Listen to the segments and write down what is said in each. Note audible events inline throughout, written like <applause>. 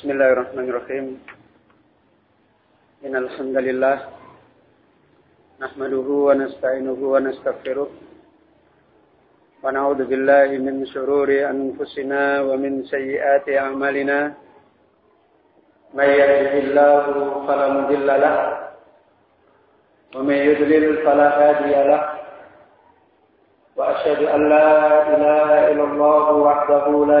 Bismillahirrahmanirrahim. Innal hamdalillah nahmaduhu wa nasta'inuhu wa nastaghfiruh. Wa na'udzu billahi min shururi anfusina wa min sayyiati a'malina. May yahdihillahu fala mudilla lah. Wa may yudlil fala hadiya wa asyhadu an la ilaha illallah wahdahu la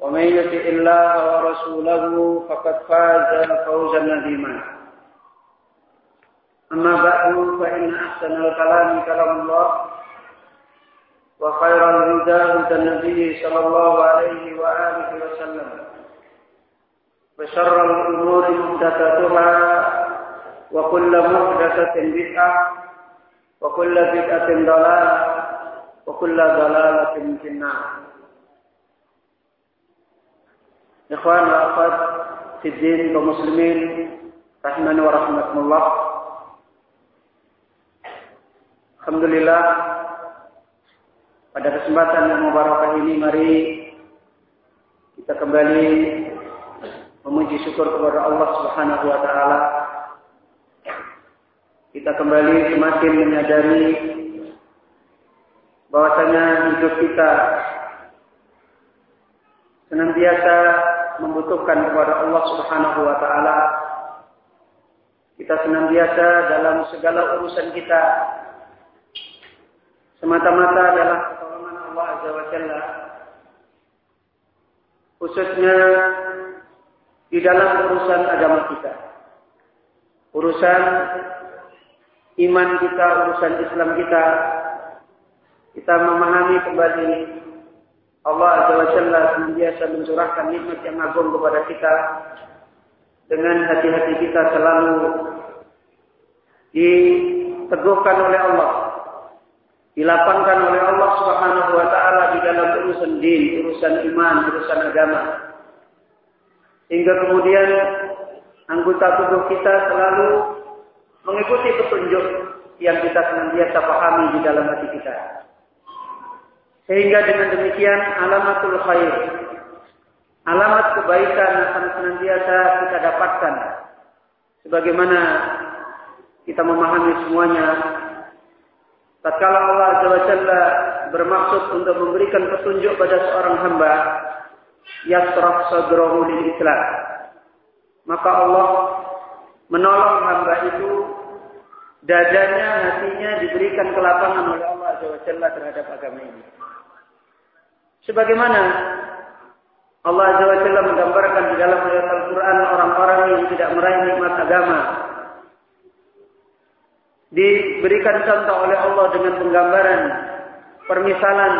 ومن يطع الله ورسوله فقد فاز فوزا عظيما. أما بعد فإن أحسن الكلام كلام الله وخير الهدى هدى النبي صلى الله عليه وآله وسلم. وشر الأمور محدثاتها وكل محدثة بدعة وكل بدعة ضلالة وكل ضلالة في النار. Ikhwan wa akhwat fiddin kaum muslimin rahimani wa rahmatullah. Alhamdulillah pada kesempatan yang mubarakah ini mari kita kembali memuji syukur kepada Allah Subhanahu wa taala. Kita kembali semakin menyadari bahwasanya hidup kita senantiasa membutuhkan kepada Allah Subhanahu wa taala. Kita senantiasa dalam segala urusan kita semata-mata adalah pertolongan Allah Azza wa Jalla. Khususnya di dalam urusan agama kita. Urusan iman kita, urusan Islam kita. Kita memahami kembali Allah Azza wa Jalla senantiasa mencurahkan nikmat yang agung kepada kita dengan hati-hati kita selalu diteguhkan oleh Allah dilapangkan oleh Allah Subhanahu wa taala di dalam urusan din, urusan iman, urusan agama. Hingga kemudian anggota tubuh kita selalu mengikuti petunjuk yang kita senantiasa pahami di dalam hati kita. Sehingga dengan demikian alamatul khair, alamat kebaikan akan senantiasa kita dapatkan. Sebagaimana kita memahami semuanya, tatkala Allah Jalla bermaksud untuk memberikan petunjuk pada seorang hamba, yasraf sadrahu lil Islam. Maka Allah menolong hamba itu dadanya, hatinya diberikan kelapangan oleh Allah Jalla terhadap agama ini. Sebagaimana Allah Azza wa Jalla menggambarkan di dalam ayat Al-Quran orang-orang yang tidak meraih nikmat agama. Diberikan contoh oleh Allah dengan penggambaran, permisalan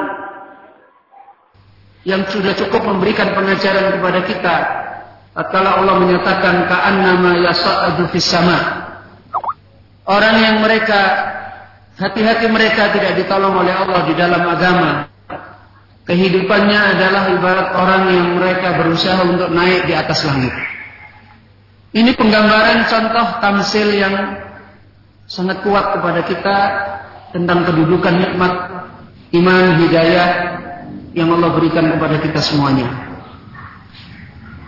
yang sudah cukup memberikan pengajaran kepada kita. Tatkala Allah menyatakan ka'annama yasa'adu fis sama. Orang yang mereka hati-hati mereka tidak ditolong oleh Allah di dalam agama kehidupannya adalah ibarat orang yang mereka berusaha untuk naik di atas langit. Ini penggambaran contoh tamsil yang sangat kuat kepada kita tentang kedudukan nikmat iman hidayah yang Allah berikan kepada kita semuanya.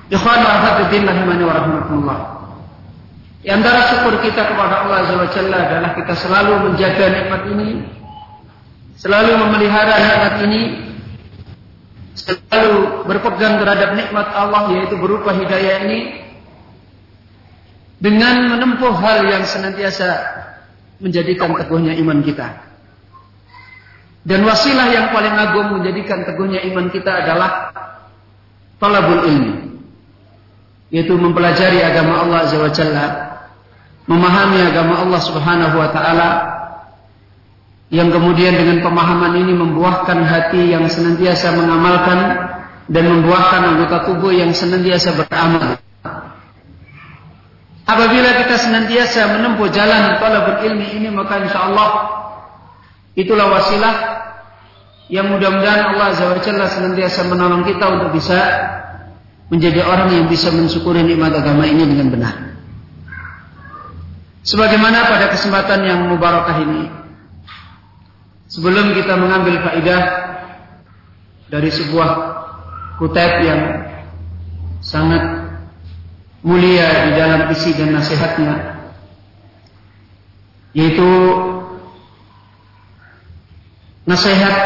Ikhwan rahimani wa rahmatullah. Di antara syukur kita kepada Allah Azza wa Jalla adalah kita selalu menjaga nikmat ini, selalu memelihara nikmat ini, selalu berpegang terhadap nikmat Allah yaitu berupa hidayah ini dengan menempuh hal yang senantiasa menjadikan teguhnya iman kita. Dan wasilah yang paling agung menjadikan teguhnya iman kita adalah talabul ilmi. Yaitu mempelajari agama Allah Azza wa Jalla, memahami agama Allah Subhanahu wa taala yang kemudian dengan pemahaman ini membuahkan hati yang senantiasa mengamalkan dan membuahkan anggota tubuh yang senantiasa beramal. Apabila kita senantiasa menempuh jalan talabul ilmi ini maka insya Allah itulah wasilah yang mudah-mudahan Allah Azza senantiasa menolong kita untuk bisa menjadi orang yang bisa mensyukuri nikmat agama ini dengan benar. Sebagaimana pada kesempatan yang mubarakah ini, sebelum kita mengambil faidah dari sebuah kutip yang sangat mulia di dalam isi dan nasihatnya, yaitu nasihat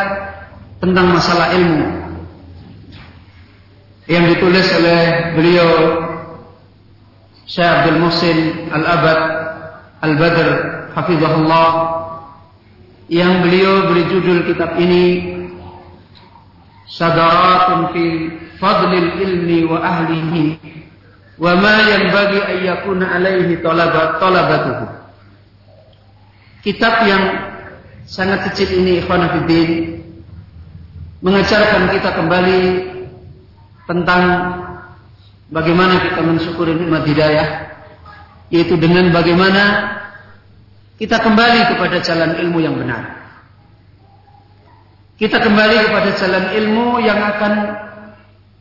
tentang masalah ilmu yang ditulis oleh beliau Syekh Abdul Muhsin Al-Abad Al-Badr Hafizahullah yang beliau beri judul kitab ini Sadaratun fi fadlil ilmi wa ahlihi wa ma yanbaghi an yakuna alaihi talabat talabatuhu. Kitab yang sangat kecil ini ikhwan fillah mengajarkan kita kembali tentang bagaimana kita mensyukuri nikmat hidayah yaitu dengan bagaimana kita kembali kepada jalan ilmu yang benar. Kita kembali kepada jalan ilmu yang akan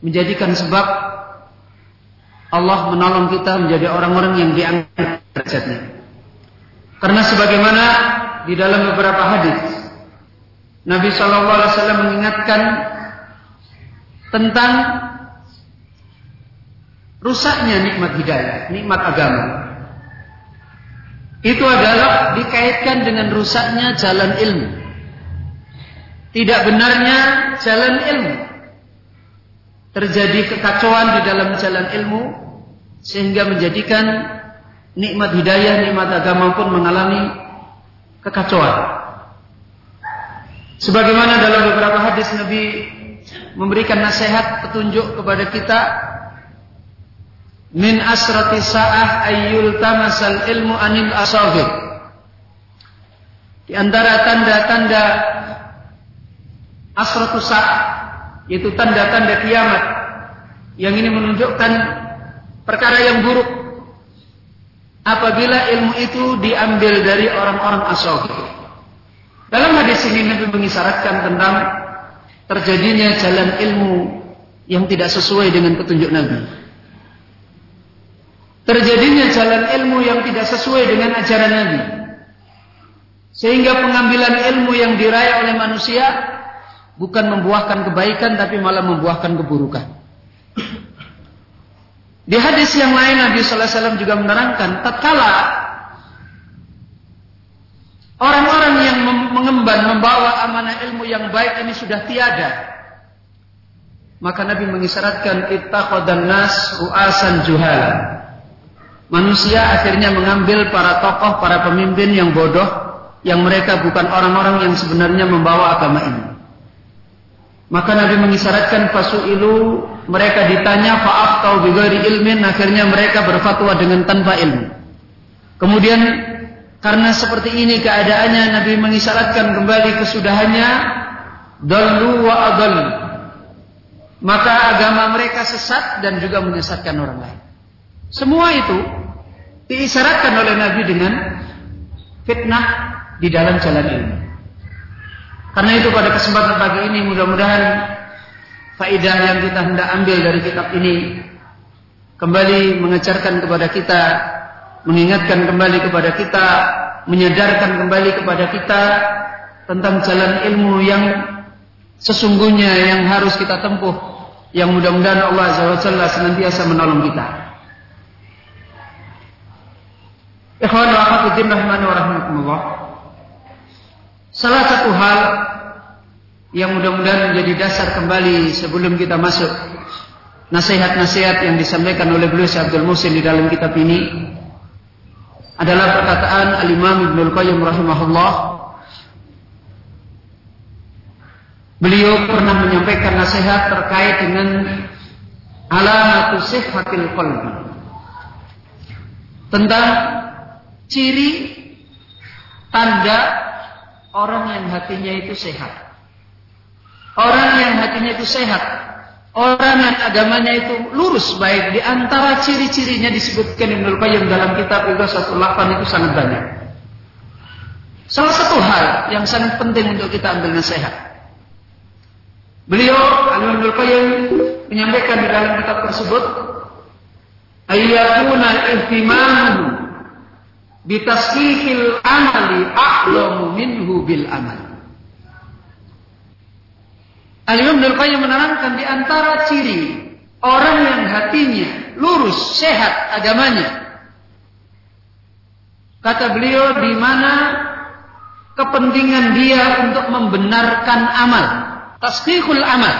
menjadikan sebab Allah menolong kita menjadi orang-orang yang diangkat derajatnya. Karena sebagaimana di dalam beberapa hadis Nabi Shallallahu Alaihi Wasallam mengingatkan tentang rusaknya nikmat hidayah, nikmat agama. Itu adalah dikaitkan dengan rusaknya jalan ilmu. Tidak benarnya jalan ilmu. Terjadi kekacauan di dalam jalan ilmu sehingga menjadikan nikmat hidayah, nikmat agama pun mengalami kekacauan. Sebagaimana dalam beberapa hadis Nabi memberikan nasihat petunjuk kepada kita min asrati sa'ah ayyul tamasal ilmu anil asagir. Di antara tanda-tanda asratu sa'ah yaitu tanda-tanda kiamat yang ini menunjukkan perkara yang buruk apabila ilmu itu diambil dari orang-orang asagir. Dalam hadis ini Nabi mengisyaratkan tentang terjadinya jalan ilmu yang tidak sesuai dengan petunjuk Nabi. Terjadinya jalan ilmu yang tidak sesuai dengan ajaran Nabi. Sehingga pengambilan ilmu yang diraih oleh manusia bukan membuahkan kebaikan tapi malah membuahkan keburukan. Di hadis yang lain Nabi sallallahu alaihi wasallam juga menerangkan tatkala orang-orang yang mengemban membawa amanah ilmu yang baik ini sudah tiada maka Nabi mengisyaratkan ittaqadan nas ru'asan juhala Manusia akhirnya mengambil para tokoh, para pemimpin yang bodoh, yang mereka bukan orang-orang yang sebenarnya membawa agama ini. Maka Nabi mengisyaratkan ilu mereka ditanya faaf tau bigari ilmin akhirnya mereka berfatwa dengan tanpa ilmu. Kemudian karena seperti ini keadaannya Nabi mengisyaratkan kembali kesudahannya dalu wa adal. Maka agama mereka sesat dan juga menyesatkan orang lain. Semua itu diisyaratkan oleh Nabi dengan fitnah di dalam jalan ilmu. Karena itu pada kesempatan pagi ini mudah-mudahan faidah yang kita hendak ambil dari kitab ini kembali mengajarkan kepada kita, mengingatkan kembali kepada kita, menyadarkan kembali kepada kita tentang jalan ilmu yang sesungguhnya yang harus kita tempuh yang mudah-mudahan Allah Azza wa Jalla senantiasa menolong kita. Ikhwan wa akhwat rahimani wa rahimakumullah. Salah satu hal yang mudah-mudahan menjadi dasar kembali sebelum kita masuk nasihat-nasihat yang disampaikan oleh beliau Syekh Abdul Musin di dalam kitab ini adalah perkataan Al-Imam Ibnu Qayyim rahimahullah. Beliau pernah menyampaikan nasihat terkait dengan alamat sihhatil qalbi. Tentang ciri tanda orang yang hatinya itu sehat. Orang yang hatinya itu sehat, orang yang agamanya itu lurus baik di antara ciri-cirinya disebutkan Ibnu Qayyim dalam kitab satu 108 itu sangat banyak. Salah satu hal yang sangat penting untuk kita ambil nasihat. Beliau Ibnu Qayyim menyampaikan di dalam kitab tersebut ayyakuna ihtimamuhu bitasfihil amali a'lamu minhu bil amal. Al-Imam Qayyim menerangkan di antara ciri orang yang hatinya lurus, sehat agamanya. Kata beliau di mana kepentingan dia untuk membenarkan amal, tasdiqul amal.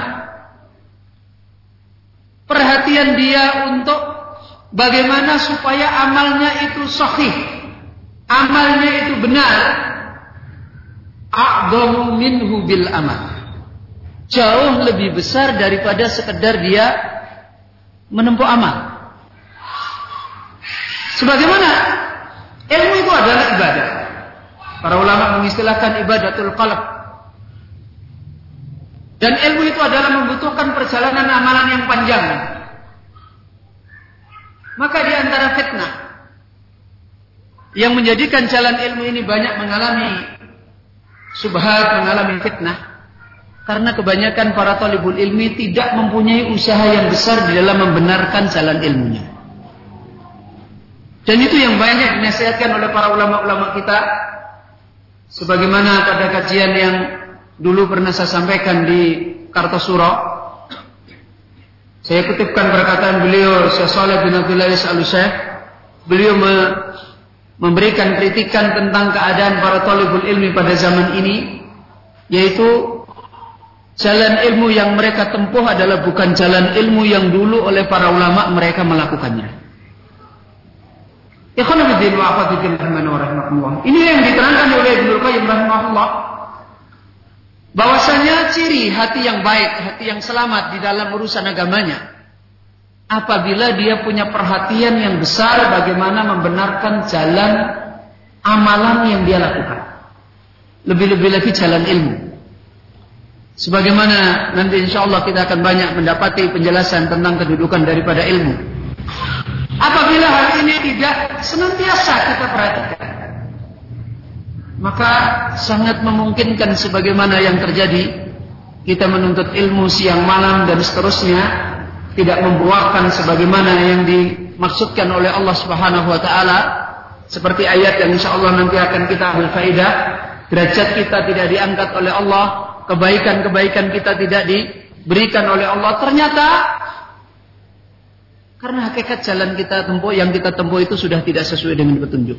Perhatian dia untuk bagaimana supaya amalnya itu sahih, amalnya itu benar. A'dhamu minhu bil amal jauh lebih besar daripada sekedar dia menempuh amal. Sebagaimana ilmu itu adalah ibadah. Para ulama mengistilahkan ibadatul qalb. Dan ilmu itu adalah membutuhkan perjalanan amalan yang panjang. Maka di antara fitnah yang menjadikan jalan ilmu ini banyak mengalami subhat, mengalami fitnah karena kebanyakan para talibul ilmi tidak mempunyai usaha yang besar di dalam membenarkan jalan ilmunya. Dan itu yang banyak dinasihatkan oleh para ulama-ulama kita. Sebagaimana pada kajian yang dulu pernah saya sampaikan di Kartosuro. Saya kutipkan perkataan beliau Syekh Saleh bin Abdullah al Beliau memberikan kritikan tentang keadaan para talibul ilmi pada zaman ini yaitu Jalan ilmu yang mereka tempuh adalah bukan jalan ilmu yang dulu oleh para ulama mereka melakukannya. Ini yang diterangkan oleh Ibnu Qayyim rahimahullah. Bahwasanya ciri hati yang baik, hati yang selamat di dalam urusan agamanya apabila dia punya perhatian yang besar bagaimana membenarkan jalan amalan yang dia lakukan. Lebih-lebih lagi jalan ilmu. Sebagaimana nanti insya Allah kita akan banyak mendapati penjelasan tentang kedudukan daripada ilmu. Apabila hal ini tidak senantiasa kita perhatikan, maka sangat memungkinkan sebagaimana yang terjadi kita menuntut ilmu siang malam dan seterusnya tidak membuahkan sebagaimana yang dimaksudkan oleh Allah Subhanahu wa taala seperti ayat yang insya Allah nanti akan kita ambil faidah derajat kita tidak diangkat oleh Allah kebaikan-kebaikan kita tidak diberikan oleh Allah ternyata karena hakikat jalan kita tempuh yang kita tempuh itu sudah tidak sesuai dengan petunjuk.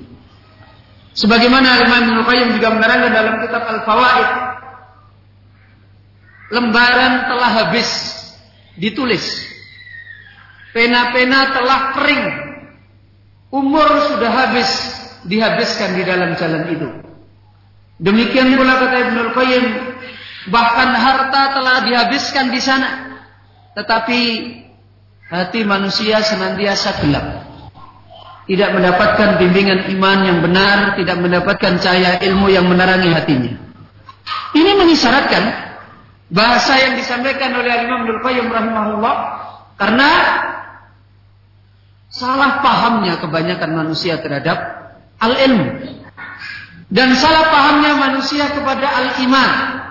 Sebagaimana Imam Ibnu Qayyim juga menerangkan dalam kitab Al-Fawaid lembaran telah habis ditulis. Pena-pena telah kering. Umur sudah habis dihabiskan di dalam jalan itu. Demikian pula kata Ibnu Qayyim Bahkan harta telah dihabiskan di sana. Tetapi hati manusia senantiasa gelap. Tidak mendapatkan bimbingan iman yang benar, tidak mendapatkan cahaya ilmu yang menerangi hatinya. Ini mengisyaratkan bahasa yang disampaikan oleh Imam Qayyim rahimahullah karena salah pahamnya kebanyakan manusia terhadap al-ilmu dan salah pahamnya manusia kepada al-iman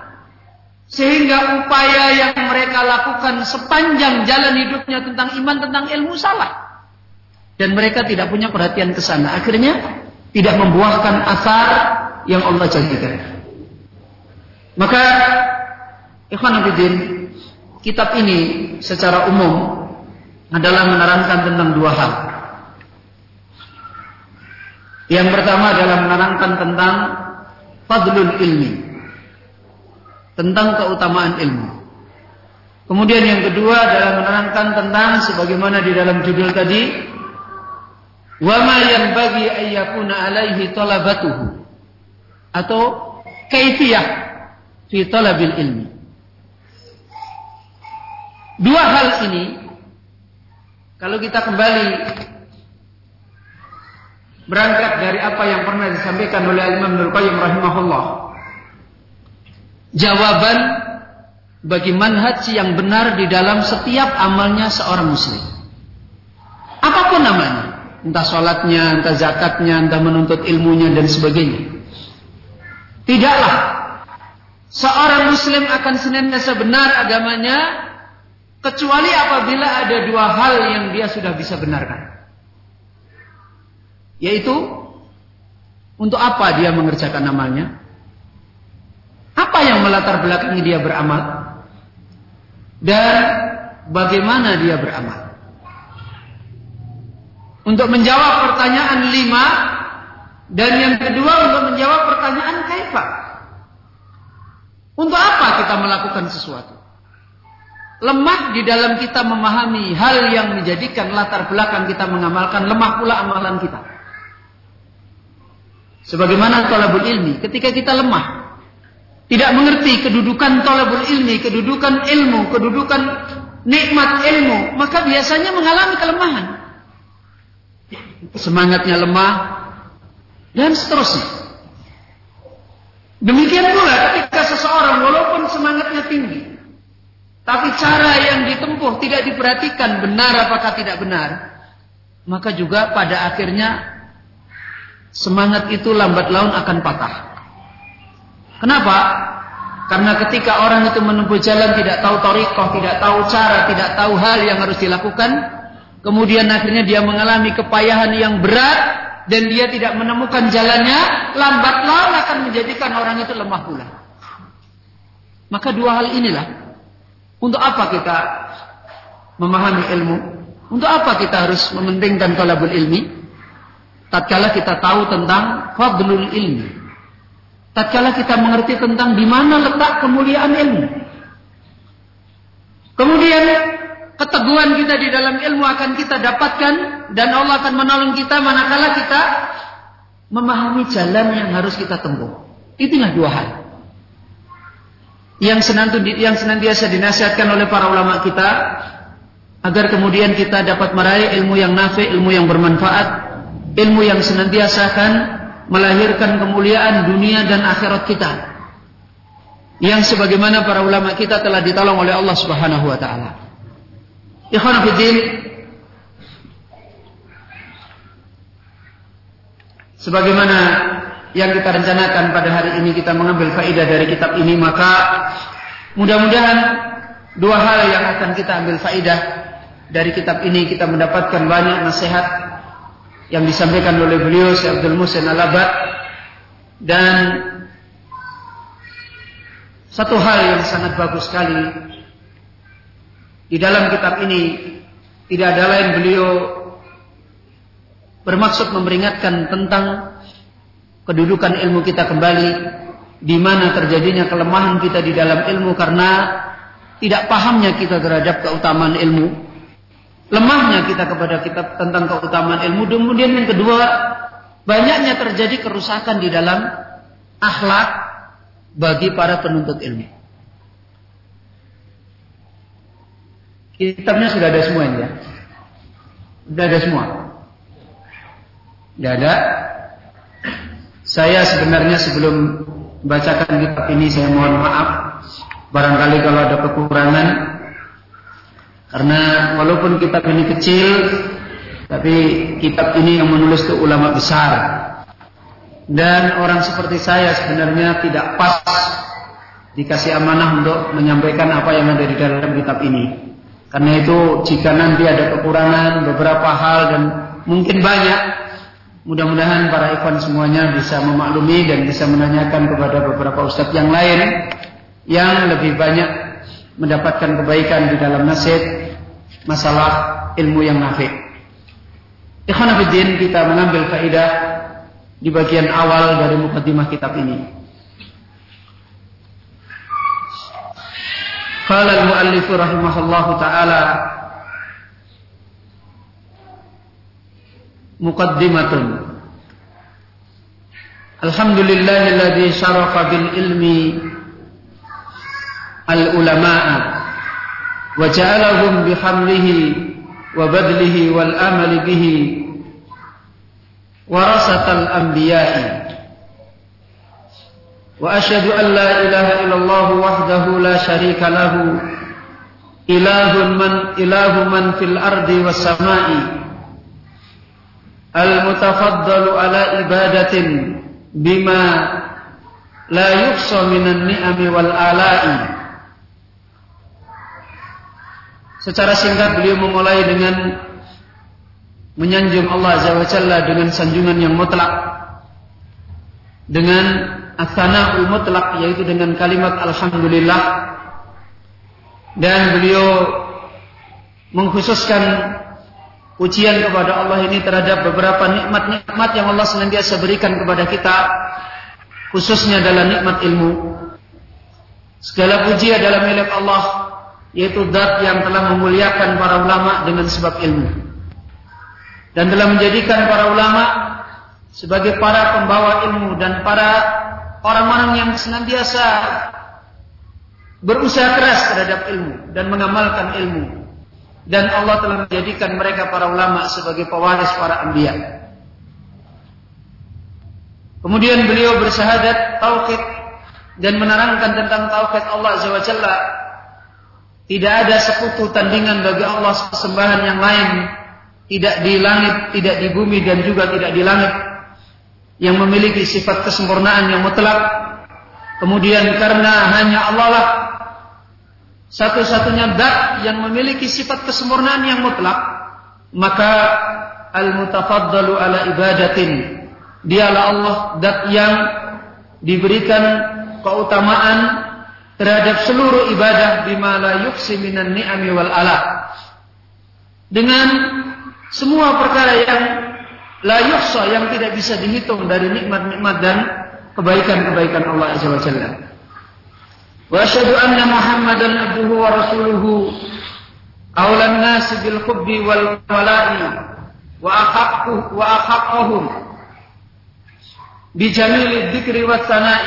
sehingga upaya yang mereka lakukan sepanjang jalan hidupnya tentang iman, tentang ilmu salah. Dan mereka tidak punya perhatian ke sana. Akhirnya tidak membuahkan asar yang Allah janjikan. Maka Ikhwan Abidin, kitab ini secara umum adalah menerangkan tentang dua hal. Yang pertama adalah menerangkan tentang fadlul ilmi tentang keutamaan ilmu. Kemudian yang kedua adalah menerangkan tentang sebagaimana di dalam judul tadi wa ma yanbaghi an yakuna alaihi talabatuhu atau kaifiyah fi talabil ilmi. Dua hal ini kalau kita kembali berangkat dari apa yang pernah disampaikan oleh Imam Nurul Qayyim rahimahullah. Jawaban bagi manhaj yang benar di dalam setiap amalnya seorang muslim. Apa pun namanya, entah sholatnya, entah zakatnya, entah menuntut ilmunya dan sebagainya. Tidaklah seorang muslim akan senantiasa benar agamanya Kecuali apabila ada dua hal yang dia sudah bisa benarkan. Yaitu, untuk apa dia mengerjakan amalnya? Apa yang melatar belakangi dia beramal? Dan bagaimana dia beramal? Untuk menjawab pertanyaan lima, dan yang kedua untuk menjawab pertanyaan kaifa. Untuk apa kita melakukan sesuatu? Lemah di dalam kita memahami hal yang menjadikan latar belakang kita mengamalkan, lemah pula amalan kita. Sebagaimana tolabul ilmi, ketika kita lemah, tidak mengerti kedudukan tolabul ilmi, kedudukan ilmu, kedudukan nikmat ilmu, maka biasanya mengalami kelemahan. Semangatnya lemah, dan seterusnya. Demikian pula ketika seseorang walaupun semangatnya tinggi, tapi cara yang ditempuh tidak diperhatikan benar apakah tidak benar. Maka juga pada akhirnya semangat itu lambat laun akan patah. Kenapa? Karena ketika orang itu menempuh jalan tidak tahu torikoh, tidak tahu cara, tidak tahu hal yang harus dilakukan, kemudian akhirnya dia mengalami kepayahan yang berat dan dia tidak menemukan jalannya, lambat laun akan menjadikan orang itu lemah pula. Maka dua hal inilah untuk apa kita memahami ilmu? Untuk apa kita harus mementingkan talabul ilmi? Tatkala kita tahu tentang fadlul ilmi. Tatkala kita mengerti tentang di mana letak kemuliaan ilmu. Kemudian keteguhan kita di dalam ilmu akan kita dapatkan dan Allah akan menolong kita manakala kita memahami jalan yang harus kita tempuh. Itulah dua hal yang senantiasa dinasihatkan oleh para ulama kita agar kemudian kita dapat meraih ilmu yang nafi, ilmu yang bermanfaat, ilmu yang senantiasa akan melahirkan kemuliaan dunia dan akhirat kita. Yang sebagaimana para ulama kita telah ditolong oleh Allah Subhanahu wa taala. Ikhwan fillah Sebagaimana yang kita rencanakan pada hari ini kita mengambil faidah dari kitab ini maka mudah-mudahan dua hal yang akan kita ambil faidah dari kitab ini kita mendapatkan banyak nasihat yang disampaikan oleh beliau Syekh Abdul Musin al dan satu hal yang sangat bagus sekali di dalam kitab ini tidak ada lain beliau bermaksud memperingatkan tentang kedudukan ilmu kita kembali di mana terjadinya kelemahan kita di dalam ilmu karena tidak pahamnya kita terhadap keutamaan ilmu. Lemahnya kita kepada kitab tentang keutamaan ilmu. Kemudian yang kedua banyaknya terjadi kerusakan di dalam akhlak bagi para penuntut ilmu. Kitabnya sudah ada semua ya? Sudah ada semua? Sudah ada saya sebenarnya sebelum bacakan kitab ini saya mohon maaf. Barangkali kalau ada kekurangan. Karena walaupun kitab ini kecil tapi kitab ini yang menulis itu ulama besar. Dan orang seperti saya sebenarnya tidak pas dikasih amanah untuk menyampaikan apa yang ada di dalam kitab ini. Karena itu jika nanti ada kekurangan beberapa hal dan mungkin banyak Mudah-mudahan para ikhwan semuanya bisa memaklumi dan bisa menanyakan kepada beberapa ustadz yang lain yang lebih banyak mendapatkan kebaikan di dalam nasib masalah ilmu yang nafi. Ikhwan Abidin kita mengambil faidah di bagian awal dari mukaddimah kitab ini. Qala al-muallif rahimahullahu taala muqaddimatun Alhamdulillahilladzi syarafa bil ilmi al ulama'a wa ja'alahum bihamlihi wa badlihi wal amali bihi warasatal anbiya'i wa asyhadu an la ilaha illallah wahdahu la syarika lahu ilahun man ilahu man fil ardi was sama'i al-mutafaddalu ala ibadatin bima la yuqsa minan ni'ami wal. Secara singkat beliau memulai dengan menyanjung Allah Azza wa Jalla dengan sanjungan yang mutlak dengan asanaul mutlak yaitu dengan kalimat alhamdulillah dan beliau mengkhususkan ujian kepada Allah ini terhadap beberapa nikmat-nikmat yang Allah senantiasa berikan kepada kita khususnya dalam nikmat ilmu. Segala puji adalah milik Allah yaitu zat yang telah memuliakan para ulama dengan sebab ilmu. Dan telah menjadikan para ulama sebagai para pembawa ilmu dan para orang-orang yang senantiasa berusaha keras terhadap ilmu dan mengamalkan ilmu dan Allah telah menjadikan mereka para ulama sebagai pewaris para anbiya. Kemudian beliau bersyahadat tauhid dan menerangkan tentang tauhid Allah Azza wa. Tidak ada sekutu tandingan bagi Allah sembahan yang lain, tidak di langit, tidak di bumi dan juga tidak di langit yang memiliki sifat kesempurnaan yang mutlak. Kemudian karena hanya Allah lah satu-satunya zat yang memiliki sifat kesempurnaan yang mutlak, maka al-mutafaddalu ala ibadatin. Dialah Allah zat yang diberikan keutamaan terhadap seluruh ibadah bima la yuksi minan ni'ami wal ala. Dengan semua perkara yang la yuksa yang tidak bisa dihitung dari nikmat-nikmat dan kebaikan-kebaikan Allah Azza wa Jalla. وأشهد أن محمدا عبده ورسوله أولى الناس بالحب والولاء وأحقه وأحقهم بجميل الذكر والثناء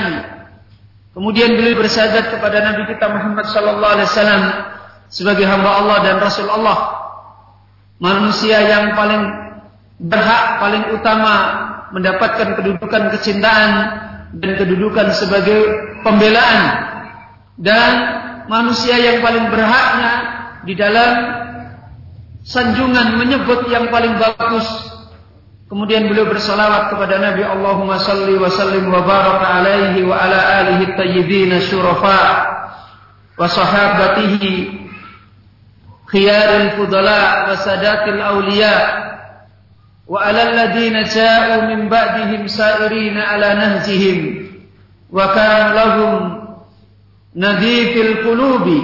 Kemudian beliau bersyahadat kepada Nabi kita Muhammad sallallahu alaihi wasallam sebagai hamba Allah dan Rasul Allah. Manusia yang paling berhak, paling utama mendapatkan kedudukan kecintaan dan kedudukan sebagai pembelaan dan manusia yang paling berhaknya di dalam sanjungan menyebut yang paling bagus. Kemudian beliau bersalawat kepada Nabi Allahumma salli wa sallim wa baraka alaihi wa ala alihi tayyibin syurafa wa sahabatihi khiyaril fudala wa sadatil awliya wa ala alladhina ja'u min ba'dihim sa'irina ala nahjihim wa kana lahum nadhifil qulubi.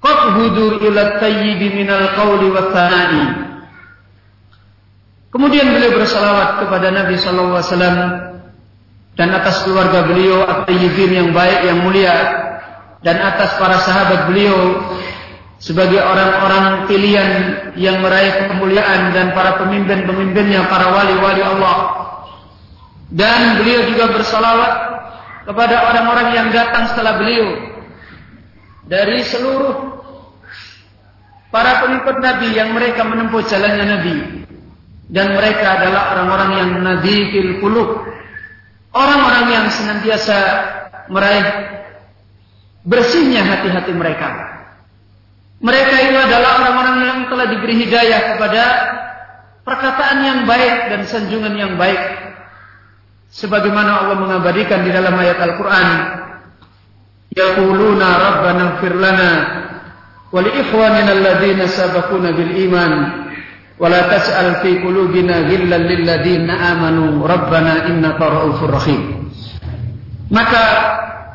Qad hudur ila tayyib minal qawli wa thana'i. Kemudian beliau bersalawat kepada Nabi sallallahu alaihi wasallam dan atas keluarga beliau at-tayyibin yang baik yang mulia dan atas para sahabat beliau sebagai orang-orang pilihan yang meraih kemuliaan dan para pemimpin-pemimpinnya para wali-wali Allah. Dan beliau juga bersalawat kepada orang-orang yang datang setelah beliau. Dari seluruh para pengikut Nabi yang mereka menempuh jalannya Nabi. Dan mereka adalah orang-orang yang nadifil qulub. Orang-orang yang senantiasa meraih bersihnya hati-hati mereka. Mereka itu adalah orang-orang yang telah diberi hidayah kepada perkataan yang baik dan sanjungan yang baik sebagaimana Allah mengabadikan di dalam ayat Al-Qur'an yaquluna rabbana ighfir lana wa li ikhwanina alladhina sabaquna bil iman wa la tas'al fi qulubina ghillan lil ladzina amanu rabbana innaka ra'ufur rahim. Maka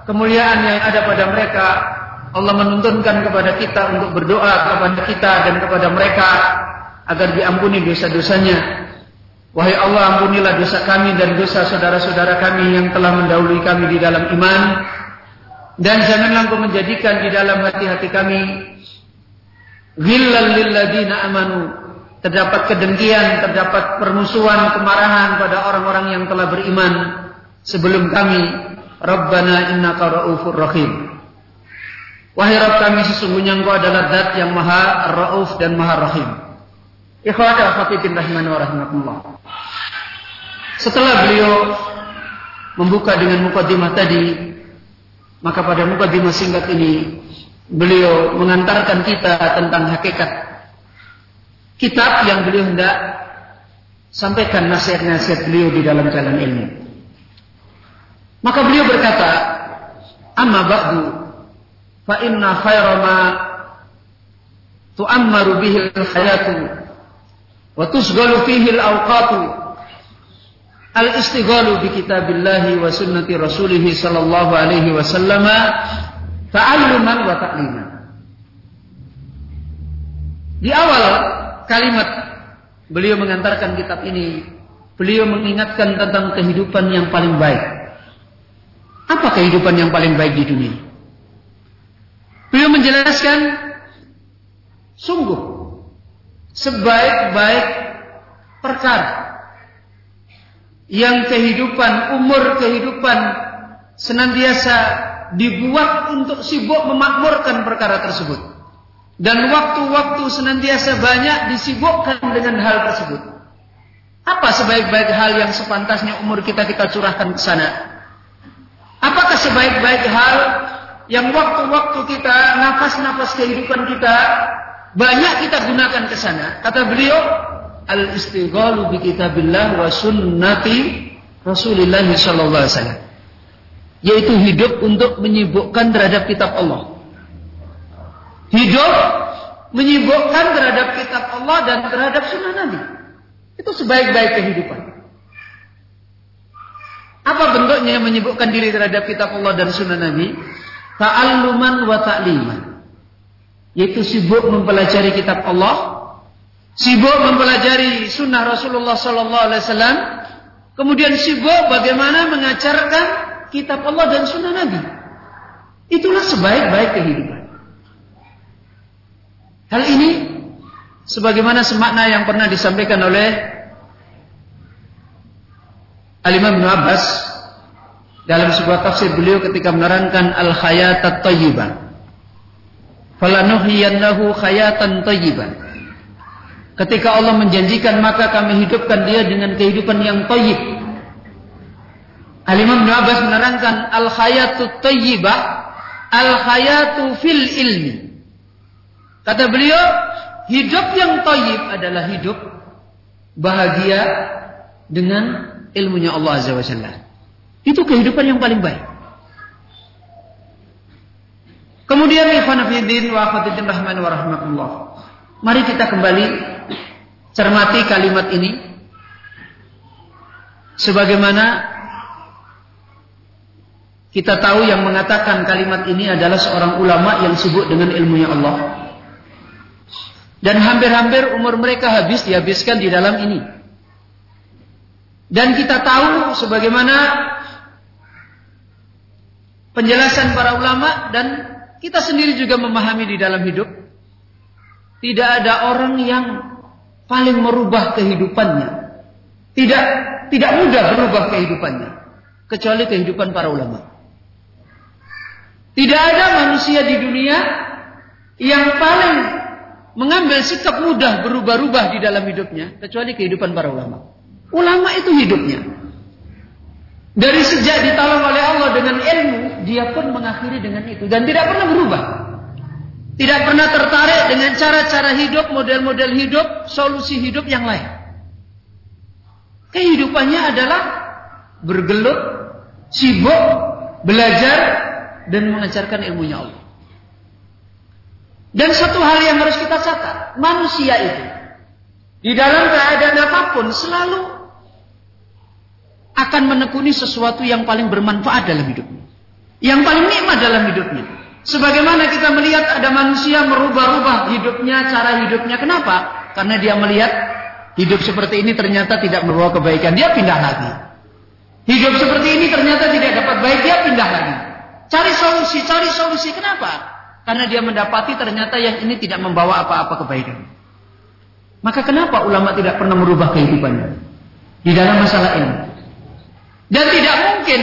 kemuliaan yang ada pada mereka Allah menuntunkan kepada kita untuk berdoa kepada kita dan kepada mereka agar diampuni dosa-dosanya Wahai Allah ampunilah dosa kami dan dosa saudara-saudara kami yang telah mendahului kami di dalam iman dan janganlah engkau menjadikan di dalam hati-hati kami amanu terdapat kedengkian, terdapat permusuhan, kemarahan pada orang-orang yang telah beriman sebelum kami. Rabbana innaka ra'ufur rahim. Wahai Rabb kami sesungguhnya Engkau adalah zat yang maha rauf dan maha rahim. Setelah beliau membuka dengan mukadimah tadi, maka pada mukadimah singkat ini beliau mengantarkan kita tentang hakikat kitab yang beliau hendak sampaikan nasihat-nasihat beliau di dalam jalan ilmu. Maka beliau berkata, "Amma ba'du fa inna khayra ma tu'ammaru bihi al-hayatu wa tusghalu fihi al-awqatu. Al-istighalu bi kitabillahi wa sunnati rasulih sallallahu alaihi wasallam ta'alluman wa di awal kalimat beliau mengantarkan kitab ini beliau mengingatkan tentang kehidupan yang paling baik. Apa kehidupan yang paling baik di dunia? Beliau menjelaskan sungguh sebaik-baik perkara yang kehidupan, umur kehidupan senantiasa dibuat untuk sibuk memakmurkan perkara tersebut. Dan waktu-waktu senantiasa banyak disibukkan dengan hal tersebut. Apa sebaik-baik hal yang sepantasnya umur kita kita curahkan ke sana? Apakah sebaik-baik hal yang waktu-waktu kita, nafas-nafas kehidupan kita banyak kita gunakan ke sana. Kata beliau, al-istighalu bi kitabillah wa sunnati Rasulullah sallallahu alaihi wasallam. Yaitu hidup untuk menyibukkan terhadap kitab Allah. Hidup menyibukkan terhadap kitab Allah dan terhadap sunnah Nabi. Itu sebaik-baik kehidupan. Apa bentuknya yang menyibukkan diri terhadap kitab Allah dan sunnah Nabi? ta'alluman wa ta'liman yaitu sibuk mempelajari kitab Allah sibuk mempelajari sunnah Rasulullah sallallahu alaihi wasallam kemudian sibuk bagaimana mengajarkan kitab Allah dan sunnah Nabi itulah sebaik-baik kehidupan hal ini sebagaimana semakna yang pernah disampaikan oleh Al-Imam Ibn Abbas dalam sebuah tafsir beliau ketika menerangkan al-hayat at-tayyibah. Falanuhyiyannahu khayatan tayyiban. Ketika Allah menjanjikan maka kami hidupkan dia dengan kehidupan yang tayyib. Al-Imam Abbas menerangkan al-hayatu tayyibah al-hayatu fil ilmi. Kata beliau, hidup yang tayyib adalah hidup bahagia dengan ilmunya Allah Azza wa Jalla. Itu kehidupan yang paling baik. Kemudian ikhwanafidin wa akhwatiddin rahman wa rahmatullah. Mari kita kembali cermati kalimat ini. Sebagaimana kita tahu yang mengatakan kalimat ini adalah seorang ulama yang sibuk dengan ilmunya Allah. Dan hampir-hampir umur mereka habis dihabiskan di dalam ini. Dan kita tahu sebagaimana penjelasan para ulama dan kita sendiri juga memahami di dalam hidup tidak ada orang yang paling merubah kehidupannya. Tidak tidak mudah berubah kehidupannya kecuali kehidupan para ulama. Tidak ada manusia di dunia yang paling mengambil sikap mudah berubah-ubah di dalam hidupnya kecuali kehidupan para ulama. Ulama itu hidupnya. Dari sejak ditolong oleh Allah dengan ilmu, dia pun mengakhiri dengan itu dan tidak pernah berubah. Tidak pernah tertarik dengan cara-cara hidup, model-model hidup, solusi hidup yang lain. Kehidupannya adalah bergelut, sibuk, belajar dan mengajarkan ilmunya Allah. Dan satu hal yang harus kita catat, manusia itu di dalam keadaan apa pun selalu akan menekuni sesuatu yang paling bermanfaat dalam hidupnya. Yang paling nikmat dalam hidupnya. Sebagaimana kita melihat ada manusia merubah-rubah hidupnya, cara hidupnya. Kenapa? Karena dia melihat hidup seperti ini ternyata tidak membawa kebaikan. Dia pindah lagi. Hidup seperti ini ternyata tidak dapat baik. Dia pindah lagi. Cari solusi, cari solusi. Kenapa? Karena dia mendapati ternyata yang ini tidak membawa apa-apa kebaikan. Maka kenapa ulama tidak pernah merubah kehidupannya di dalam masalah ilmu? Dan tidak mungkin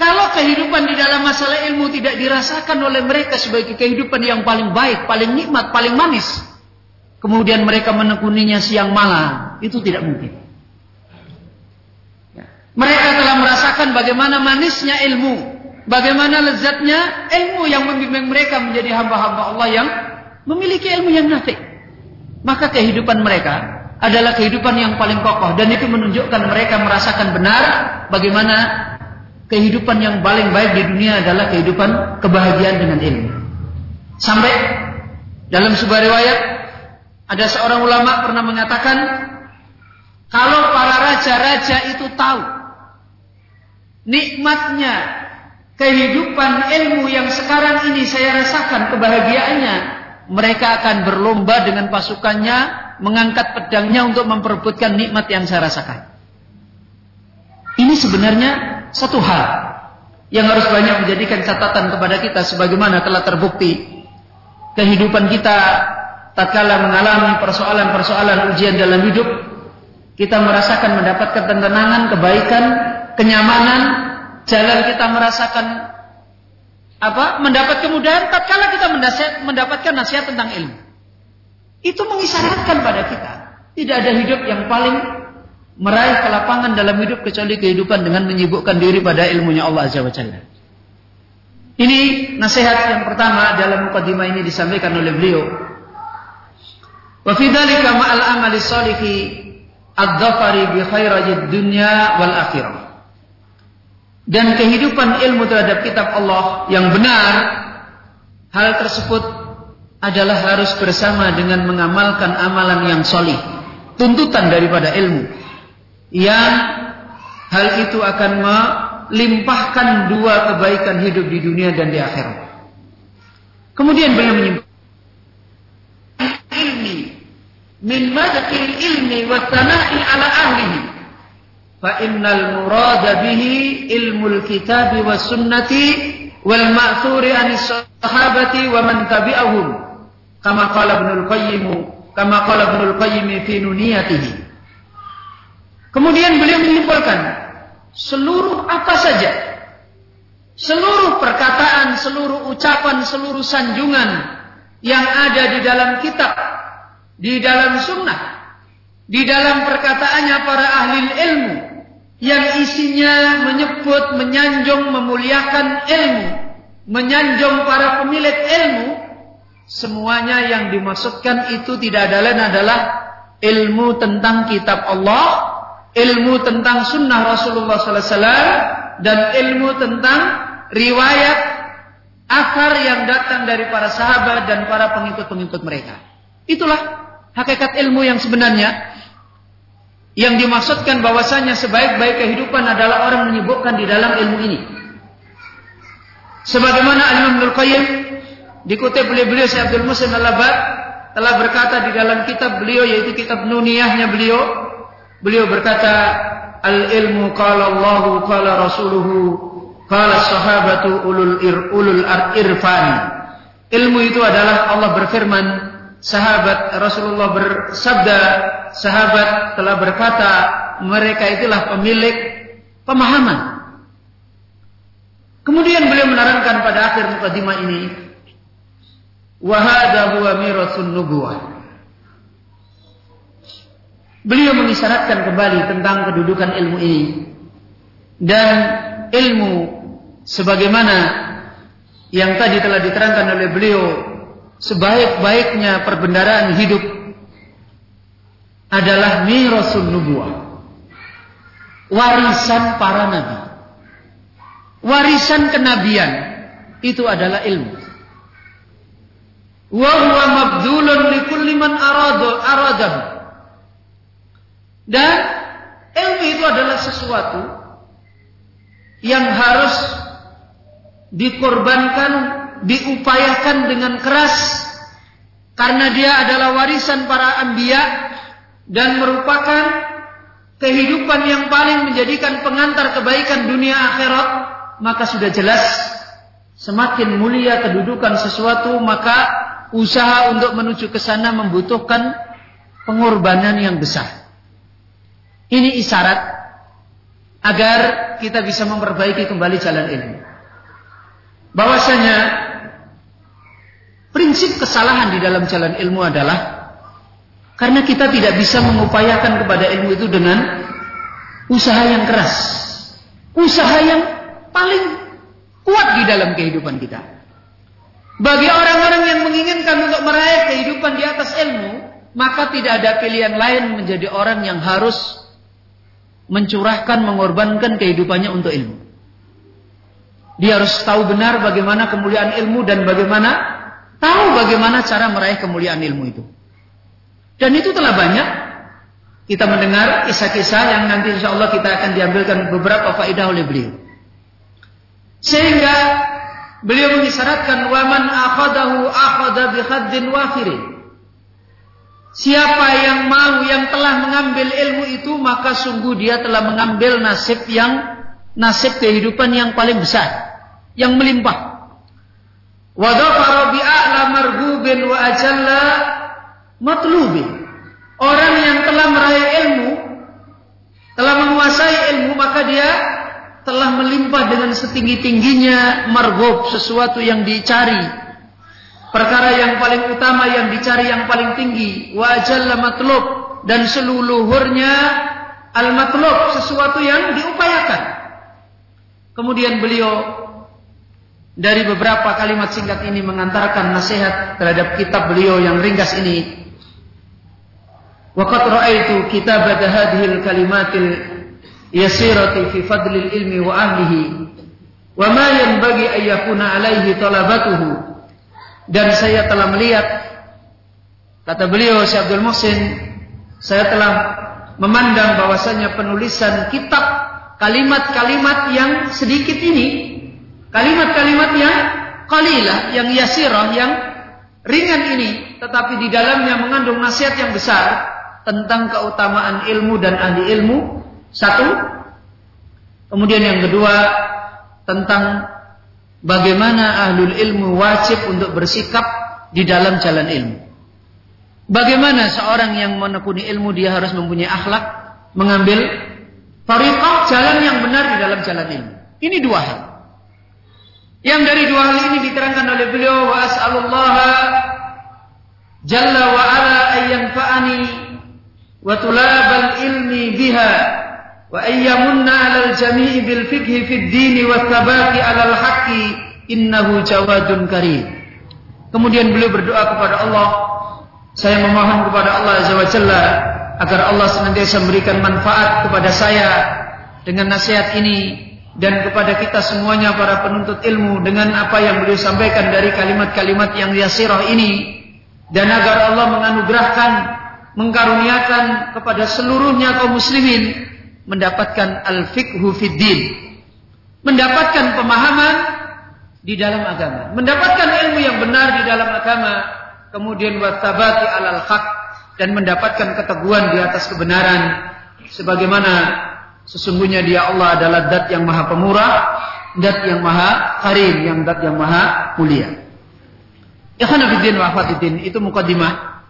kalau kehidupan di dalam masalah ilmu tidak dirasakan oleh mereka sebagai kehidupan yang paling baik, paling nikmat, paling manis. Kemudian mereka menekuninya siang malam, itu tidak mungkin. Ya. Mereka telah merasakan bagaimana manisnya ilmu, bagaimana lezatnya ilmu yang membimbing mereka menjadi hamba-hamba Allah yang memiliki ilmu yang nafi. Maka kehidupan mereka adalah kehidupan yang paling kokoh dan itu menunjukkan mereka merasakan benar bagaimana kehidupan yang paling baik di dunia adalah kehidupan kebahagiaan dengan ilmu. Sampai dalam sebuah riwayat ada seorang ulama pernah mengatakan kalau para raja-raja itu tahu nikmatnya kehidupan ilmu yang sekarang ini saya rasakan kebahagiaannya mereka akan berlomba dengan pasukannya mengangkat pedangnya untuk memperebutkan nikmat yang saya rasakan. Ini sebenarnya satu hal yang harus banyak menjadikan catatan kepada kita sebagaimana telah terbukti kehidupan kita tatkala mengalami persoalan-persoalan ujian dalam hidup kita merasakan mendapatkan ketenangan, kebaikan, kenyamanan, jalan kita merasakan apa? mendapat kemudahan tatkala kita mendapatkan nasihat tentang ilmu. Itu mengisyaratkan pada kita tidak ada hidup yang paling meraih kelapangan dalam hidup kecuali kehidupan dengan menyibukkan diri pada ilmunya Allah Azza wa Jalla. Ini nasihat yang pertama dalam mukadimah ini disampaikan oleh beliau. Wa fi dzalika ma'al amali shalihi ad-dhafari bi khairatid dunya wal akhirah. Dan kehidupan ilmu terhadap kitab Allah yang benar hal tersebut adalah harus bersama dengan mengamalkan amalan yang solih. Tuntutan daripada ilmu yang hal itu akan melimpahkan dua kebaikan hidup di dunia dan di akhirat. Kemudian beliau menyimpulkan ilmi min madhil ilmi wa sana'i ala ahlihi fa innal murada bihi ilmul kitabi wa sunnati wal ma'thuri anis sahabati wa man tabi'ahum kama qala Ibnul Qayyim kama qala Ibnul Qayyim fi nuniyatihi. Kemudian beliau menyimpulkan seluruh apa saja, seluruh perkataan, seluruh ucapan, seluruh sanjungan yang ada di dalam kitab, di dalam sunnah, di dalam perkataannya para ahli ilmu yang isinya menyebut, menyanjung, memuliakan ilmu, menyanjung para pemilik ilmu, semuanya yang dimaksudkan itu tidak ada lain adalah ilmu tentang kitab Allah ilmu tentang sunnah Rasulullah SAW dan ilmu tentang riwayat akar yang datang dari para sahabat dan para pengikut-pengikut mereka. Itulah hakikat ilmu yang sebenarnya yang dimaksudkan bahwasanya sebaik-baik kehidupan adalah orang menyibukkan di dalam ilmu ini. Sebagaimana Imam Ibnu Qayyim dikutip oleh beliau Syekh Abdul Muslim Al-Labad telah berkata di dalam kitab beliau yaitu kitab Nuniyahnya beliau Beliau berkata, Al-ilmu qala Allah qala rasuluhu qala sahabatu ulul ir, ulul irfan. Ilmu itu adalah Allah berfirman, sahabat Rasulullah bersabda, sahabat telah berkata, mereka itulah pemilik pemahaman. Kemudian beliau menerangkan pada akhir mukadimah ini, wa hadha huwa mirasun nubuwah. Beliau mengisyaratkan kembali tentang kedudukan ilmu ini. Dan ilmu sebagaimana yang tadi telah diterangkan oleh beliau sebaik-baiknya perbendaraan hidup adalah mirasul nubuah. Warisan para nabi. Warisan kenabian itu adalah ilmu. Mabdulun aradahu dan ilmu itu adalah sesuatu yang harus dikorbankan, diupayakan dengan keras karena dia adalah warisan para anbiya dan merupakan kehidupan yang paling menjadikan pengantar kebaikan dunia akhirat, maka sudah jelas semakin mulia kedudukan sesuatu maka usaha untuk menuju ke sana membutuhkan pengorbanan yang besar. Ini isyarat agar kita bisa memperbaiki kembali jalan ilmu. Bahwasanya prinsip kesalahan di dalam jalan ilmu adalah karena kita tidak bisa mengupayakan kepada ilmu itu dengan usaha yang keras. Usaha yang paling kuat di dalam kehidupan kita. Bagi orang-orang yang menginginkan untuk meraih kehidupan di atas ilmu, maka tidak ada pilihan lain menjadi orang yang harus mencurahkan, mengorbankan kehidupannya untuk ilmu. Dia harus tahu benar bagaimana kemuliaan ilmu dan bagaimana tahu bagaimana cara meraih kemuliaan ilmu itu. Dan itu telah banyak kita mendengar kisah-kisah yang nanti insya Allah kita akan diambilkan beberapa faedah oleh beliau. Sehingga Beliau mengisyaratkan waman akhadahu akhadha bi khaddin wafirin. Siapa yang mau yang telah mengambil ilmu itu maka sungguh dia telah mengambil nasib yang nasib kehidupan yang paling besar, yang melimpah. Wa wa ajalla matlubin. Orang yang telah meraih ilmu, telah menguasai ilmu maka dia telah melimpah dengan setinggi-tingginya margob sesuatu yang dicari. Perkara yang paling utama yang dicari yang paling tinggi wa jalla matlub dan seluruhnya al matlub sesuatu yang diupayakan. Kemudian beliau dari beberapa kalimat singkat ini mengantarkan nasihat terhadap kitab beliau yang ringkas ini. Waqat ra'aitu kitab hadhil kalimatil yasirati fi fadlil ilmi wa ahlihi wa ma yanbaghi an yakuna alaihi talabatuhu. Dan saya telah melihat kata beliau Syekh Abdul Muhsin saya telah memandang bahwasanya penulisan kitab kalimat-kalimat yang sedikit ini kalimat-kalimat yang qalilah yang yasirah yang ringan ini tetapi di dalamnya mengandung nasihat yang besar tentang keutamaan ilmu dan ahli ilmu satu. Kemudian yang kedua tentang bagaimana ahlul ilmu wajib untuk bersikap di dalam jalan ilmu. Bagaimana seorang yang menekuni ilmu dia harus mempunyai akhlak, mengambil tariqah jalan yang benar di dalam jalan ilmu. Ini dua hal. Yang dari dua hal ini diterangkan oleh beliau wa as'alullah jalla wa ala ayyanfa'ani wa tulabal ilmi biha wa ayyamunna 'alal jami'i bil fiqhi fid din wa thabati 'alal haqqi innahu jawadun karim. Kemudian beliau berdoa kepada Allah, saya memohon kepada Allah Azza wa Jalla agar Allah senantiasa memberikan manfaat kepada saya dengan nasihat ini dan kepada kita semuanya para penuntut ilmu dengan apa yang beliau sampaikan dari kalimat-kalimat yang yasirah ini dan agar Allah menganugerahkan mengkaruniakan kepada seluruhnya kaum muslimin mendapatkan al-fiqhu fiddin. Mendapatkan pemahaman di dalam agama. Mendapatkan ilmu yang benar di dalam agama. Kemudian wasabati alal haq. Dan mendapatkan keteguhan di atas kebenaran. Sebagaimana sesungguhnya dia Allah adalah dat yang maha pemurah. Dat yang maha karim. Yang dat yang maha mulia. Ikhwanafiddin wa akhwatiddin. Itu mukadimah.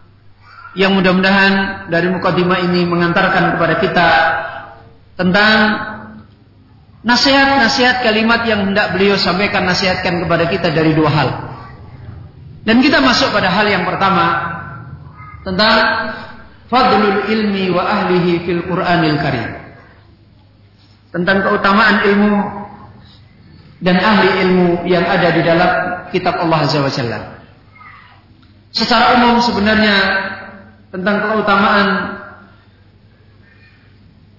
Yang mudah-mudahan dari mukadimah ini mengantarkan kepada kita tentang nasihat-nasihat kalimat yang hendak beliau sampaikan nasihatkan kepada kita dari dua hal. Dan kita masuk pada hal yang pertama tentang fadlul ilmi wa ahlihi fil Qur'anil Karim. Tentang keutamaan ilmu dan ahli ilmu yang ada di dalam kitab Allah Azza wa Jalla. Secara umum sebenarnya tentang keutamaan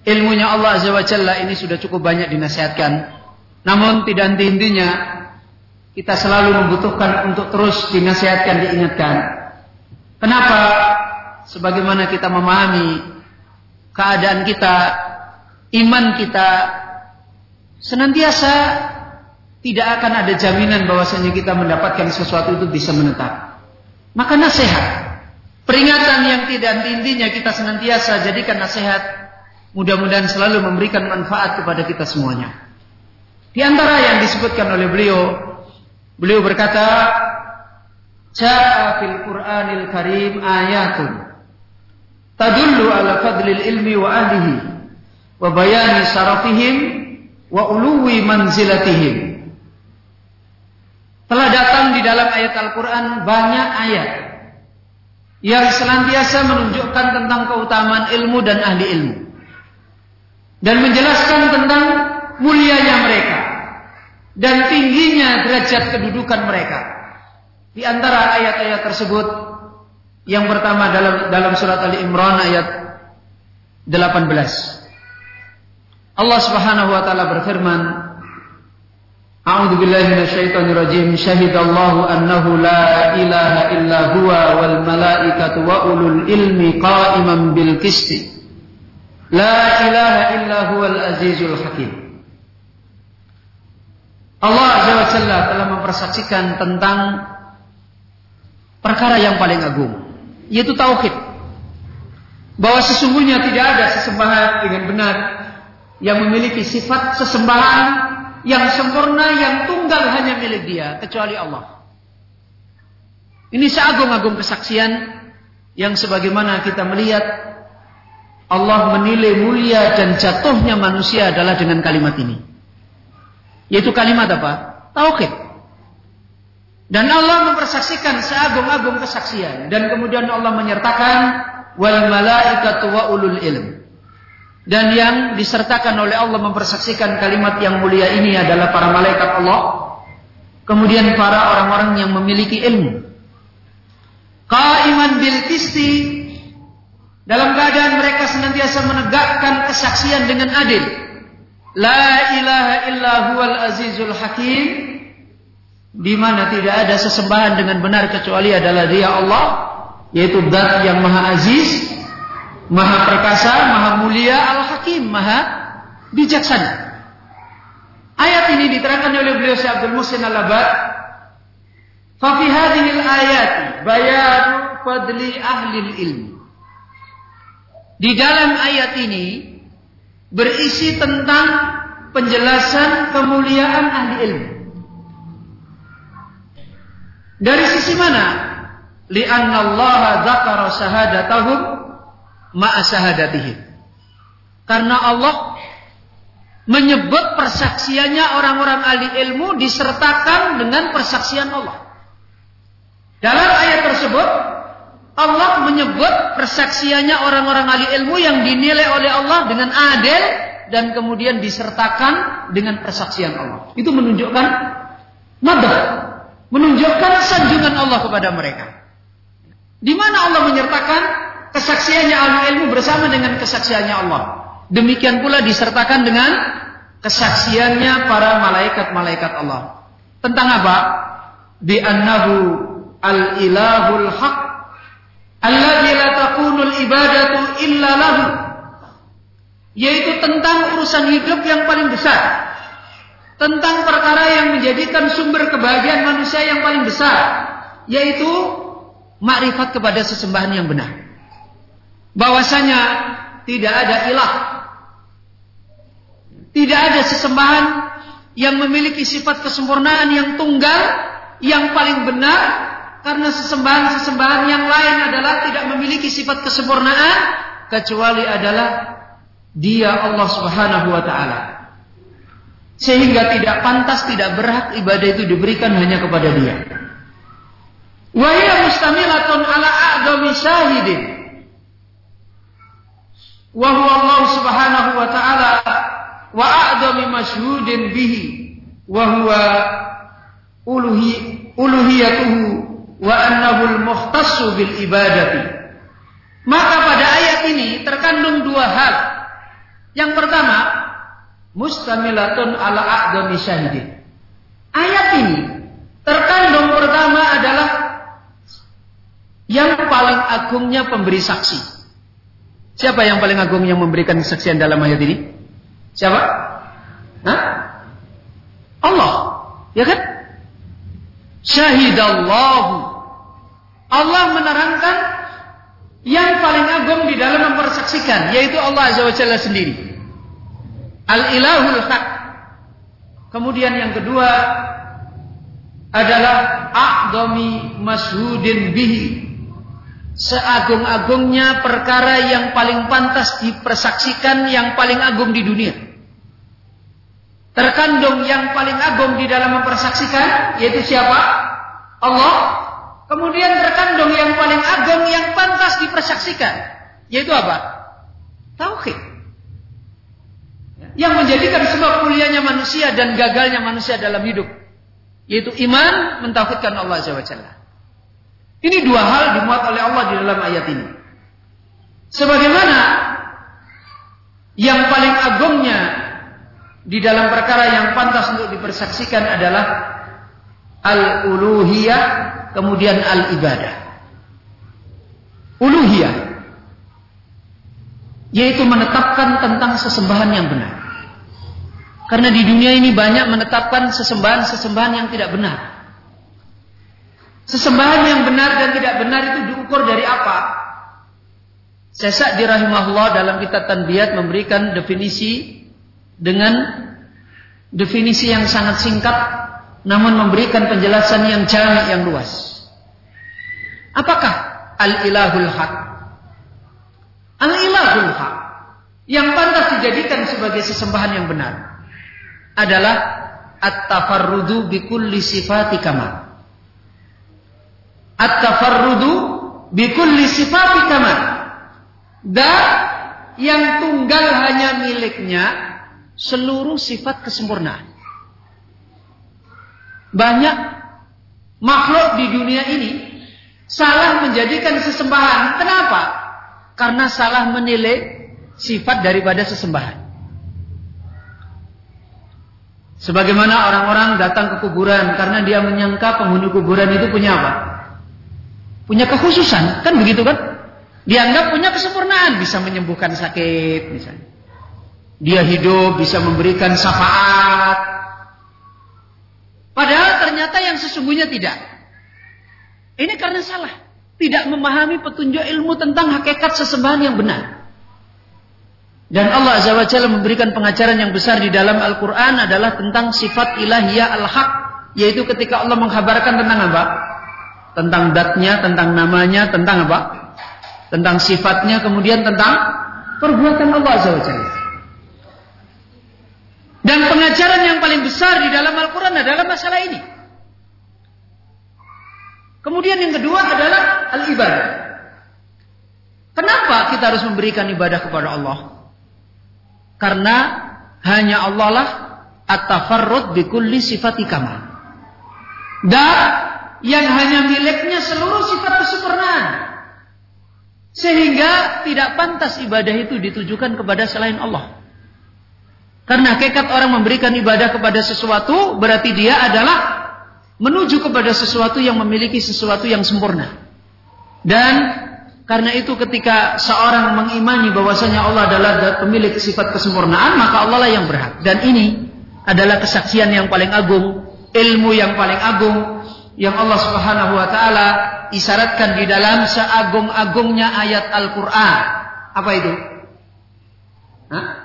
ilmunya Allah Azza wa Jalla ini sudah cukup banyak dinasihatkan. Namun tidak henti-hentinya kita selalu membutuhkan untuk terus dinasihatkan, diingatkan. Kenapa? Sebagaimana kita memahami keadaan kita, iman kita senantiasa tidak akan ada jaminan bahwasanya kita mendapatkan sesuatu itu bisa menetap. Maka nasihat, peringatan yang tidak henti-hentinya kita senantiasa jadikan nasihat Mudah-mudahan selalu memberikan manfaat kepada kita semuanya. Di antara yang disebutkan oleh beliau, beliau berkata, "Ja'a fil Qur'anil Karim ayatun tadullu ala fadlil ilmi wa ahlihi wa bayani sarafihim wa uluwi manzilatihim. Telah datang di dalam ayat Al-Quran banyak ayat yang senantiasa menunjukkan tentang keutamaan ilmu dan ahli ilmu. Dan menjelaskan tentang mulianya mereka. Dan tingginya derajat kedudukan mereka. Di antara ayat-ayat tersebut yang pertama dalam dalam surat Ali Imran ayat 18. Allah Subhanahu wa taala berfirman, A'udzu billahi minasyaitonir rajim. Syahidallahu annahu la ilaha illa huwa wal malaikatu wa ulul ilmi qa'iman bil qisti. La ilaha illa huwal azizul hakim. Allah Azza wa Jalla telah mempersaksikan tentang perkara yang paling agung yaitu tauhid. Bahwa sesungguhnya tidak ada sesembahan dengan benar yang memiliki sifat sesembahan yang sempurna yang tunggal hanya milik Dia kecuali Allah. Ini seagung-agung kesaksian yang sebagaimana kita melihat Allah menilai mulia dan jatuhnya manusia adalah dengan kalimat ini. Yaitu kalimat apa? Tauhid. Dan Allah mempersaksikan seagung-agung kesaksian dan kemudian Allah menyertakan wal malaikatu wa ulul ilm. Dan yang disertakan oleh Allah mempersaksikan kalimat yang mulia ini adalah para malaikat Allah, kemudian para orang-orang yang memiliki ilmu. Qaiman bil dalam keadaan mereka senantiasa menegakkan kesaksian dengan adil. La ilaha illa huwal azizul hakim di mana tidak ada sesembahan dengan benar kecuali adalah Dia Allah, yaitu Zat yang Maha Aziz, Maha Perkasa, Maha Mulia, Al-Hakim, Maha Bijaksana. Ayat ini diterangkan oleh beliau Syekh Abdul Muhsin Al-Abad. Fa fi hadhihi al-ayat bayan fadli ahli ilmi. Di dalam ayat ini berisi tentang penjelasan kemuliaan ahli ilmu. Dari sisi mana? Lianna Allah dzakara syahadatahum ma'a syahadatihim. Karena Allah menyebut persaksiannya orang-orang ahli ilmu disertakan dengan persaksian Allah. Dalam ayat tersebut Allah menyebut persaksiannya orang-orang ahli ilmu yang dinilai oleh Allah dengan adil dan kemudian disertakan dengan persaksian Allah. Itu menunjukkan madah menunjukkan sanjungan Allah kepada mereka. Di mana Allah menyertakan kesaksiannya ahli ilmu bersama dengan kesaksiannya Allah. Demikian pula disertakan dengan kesaksiannya para malaikat-malaikat Allah. Tentang apa? Bi annahu al-ilahul haq alladzi la takunul ibadatu illa lahu. Yaitu tentang urusan hidup yang paling besar tentang perkara yang menjadikan sumber kebahagiaan manusia yang paling besar, yaitu makrifat kepada sesembahan yang benar. Bahwasanya tidak ada ilah, tidak ada sesembahan yang memiliki sifat kesempurnaan yang tunggal, yang paling benar, karena sesembahan-sesembahan yang lain adalah tidak memiliki sifat kesempurnaan kecuali adalah Dia Allah Subhanahu wa taala sehingga tidak pantas tidak berhak ibadah itu diberikan hanya kepada dia. Wa hiya mustamilatun ala a'dami syahidin. Wa huwa Allah Subhanahu wa taala wa a'dami masyhudin bihi wa huwa uluhi uluhiyatuhu wa annahu al-mukhtassu bil ibadati. Maka pada ayat ini terkandung dua hal. Yang pertama, mustamilatun ala a'dami syahidin. Ayat ini terkandung pertama adalah yang paling agungnya pemberi saksi. Siapa yang paling agung yang memberikan kesaksian dalam ayat ini? Siapa? Hah? Allah. Ya kan? Syahidallahu. Allah menerangkan yang paling agung di dalam mempersaksikan yaitu Allah Azza wa Jalla sendiri. Al-ilahul haq. Kemudian yang kedua adalah a'dami masyhudin bihi seagung-agungnya perkara yang paling pantas dipersaksikan yang paling agung di dunia. Terkandung yang paling agung di dalam mempersaksikan yaitu siapa? Allah. Kemudian terkandung yang paling agung yang pantas dipersaksikan yaitu apa? Tauhid. Yang menjadikan sebab kuliahnya manusia dan gagalnya manusia dalam hidup yaitu iman mentauhidkan Allah Jalla. Ini dua hal dimuat oleh Allah di dalam ayat ini. Sebagaimana yang paling agungnya di dalam perkara yang pantas untuk dipersaksikan adalah al-uluhiyah kemudian al-ibadah. Uluhiyah yaitu menetapkan tentang sesembahan yang benar. Karena di dunia ini banyak menetapkan sesembahan-sesembahan yang tidak benar. Sesembahan yang benar dan tidak benar itu diukur dari apa? Sesak dirahimahullah dalam kitab Tanbiat memberikan definisi dengan definisi yang sangat singkat namun memberikan penjelasan yang jami yang luas. Apakah al-ilahul haq? Al-ilahul haq yang pantas dijadikan sebagai sesembahan yang benar adalah at-tafarrudu bi kulli sifati kamal. At-tafarrudu bi kulli sifati kamal dan yang tunggal hanya miliknya seluruh sifat kesempurnaan. Banyak makhluk di dunia ini salah menjadikan sesembahan. Kenapa? Karena salah menilai sifat daripada sesembahan. Sebagaimana orang-orang datang ke kuburan karena dia menyangka penghuni kuburan itu punya apa? Punya kekhususan, kan begitu kan? Dianggap punya kesempurnaan, bisa menyembuhkan sakit misalnya. Dia hidup bisa memberikan syafaat. Padahal ternyata yang sesungguhnya tidak. Ini karena salah. Tidak memahami petunjuk ilmu tentang hakikat sesembahan yang benar. Dan Allah Azza wa Jalla memberikan pengajaran yang besar di dalam Al-Quran adalah tentang sifat ilahiyah al-haq. Yaitu ketika Allah menghabarkan tentang apa? Tentang datnya, tentang namanya, tentang apa? tentang sifatnya, kemudian tentang perbuatan Allah Azza wa Dan pengajaran yang paling besar di dalam Al-Quran adalah masalah ini. Kemudian yang kedua adalah al-ibadah. Kenapa kita harus memberikan ibadah kepada Allah? Karena hanya Allah lah at-tafarrud bi kulli sifati kamal. Dan yang hanya miliknya seluruh sifat kesempurnaan. Sehingga tidak pantas ibadah itu ditujukan kepada selain Allah. Karena hakikat orang memberikan ibadah kepada sesuatu berarti dia adalah menuju kepada sesuatu yang memiliki sesuatu yang sempurna. Dan karena itu ketika seorang mengimani bahwasanya Allah adalah pemilik sifat kesempurnaan, maka Allah lah yang berhak. Dan ini adalah kesaksian yang paling agung, ilmu yang paling agung yang Allah Subhanahu wa taala isyaratkan di dalam seagung-agungnya ayat Al-Qur'an. Apa itu? Hah?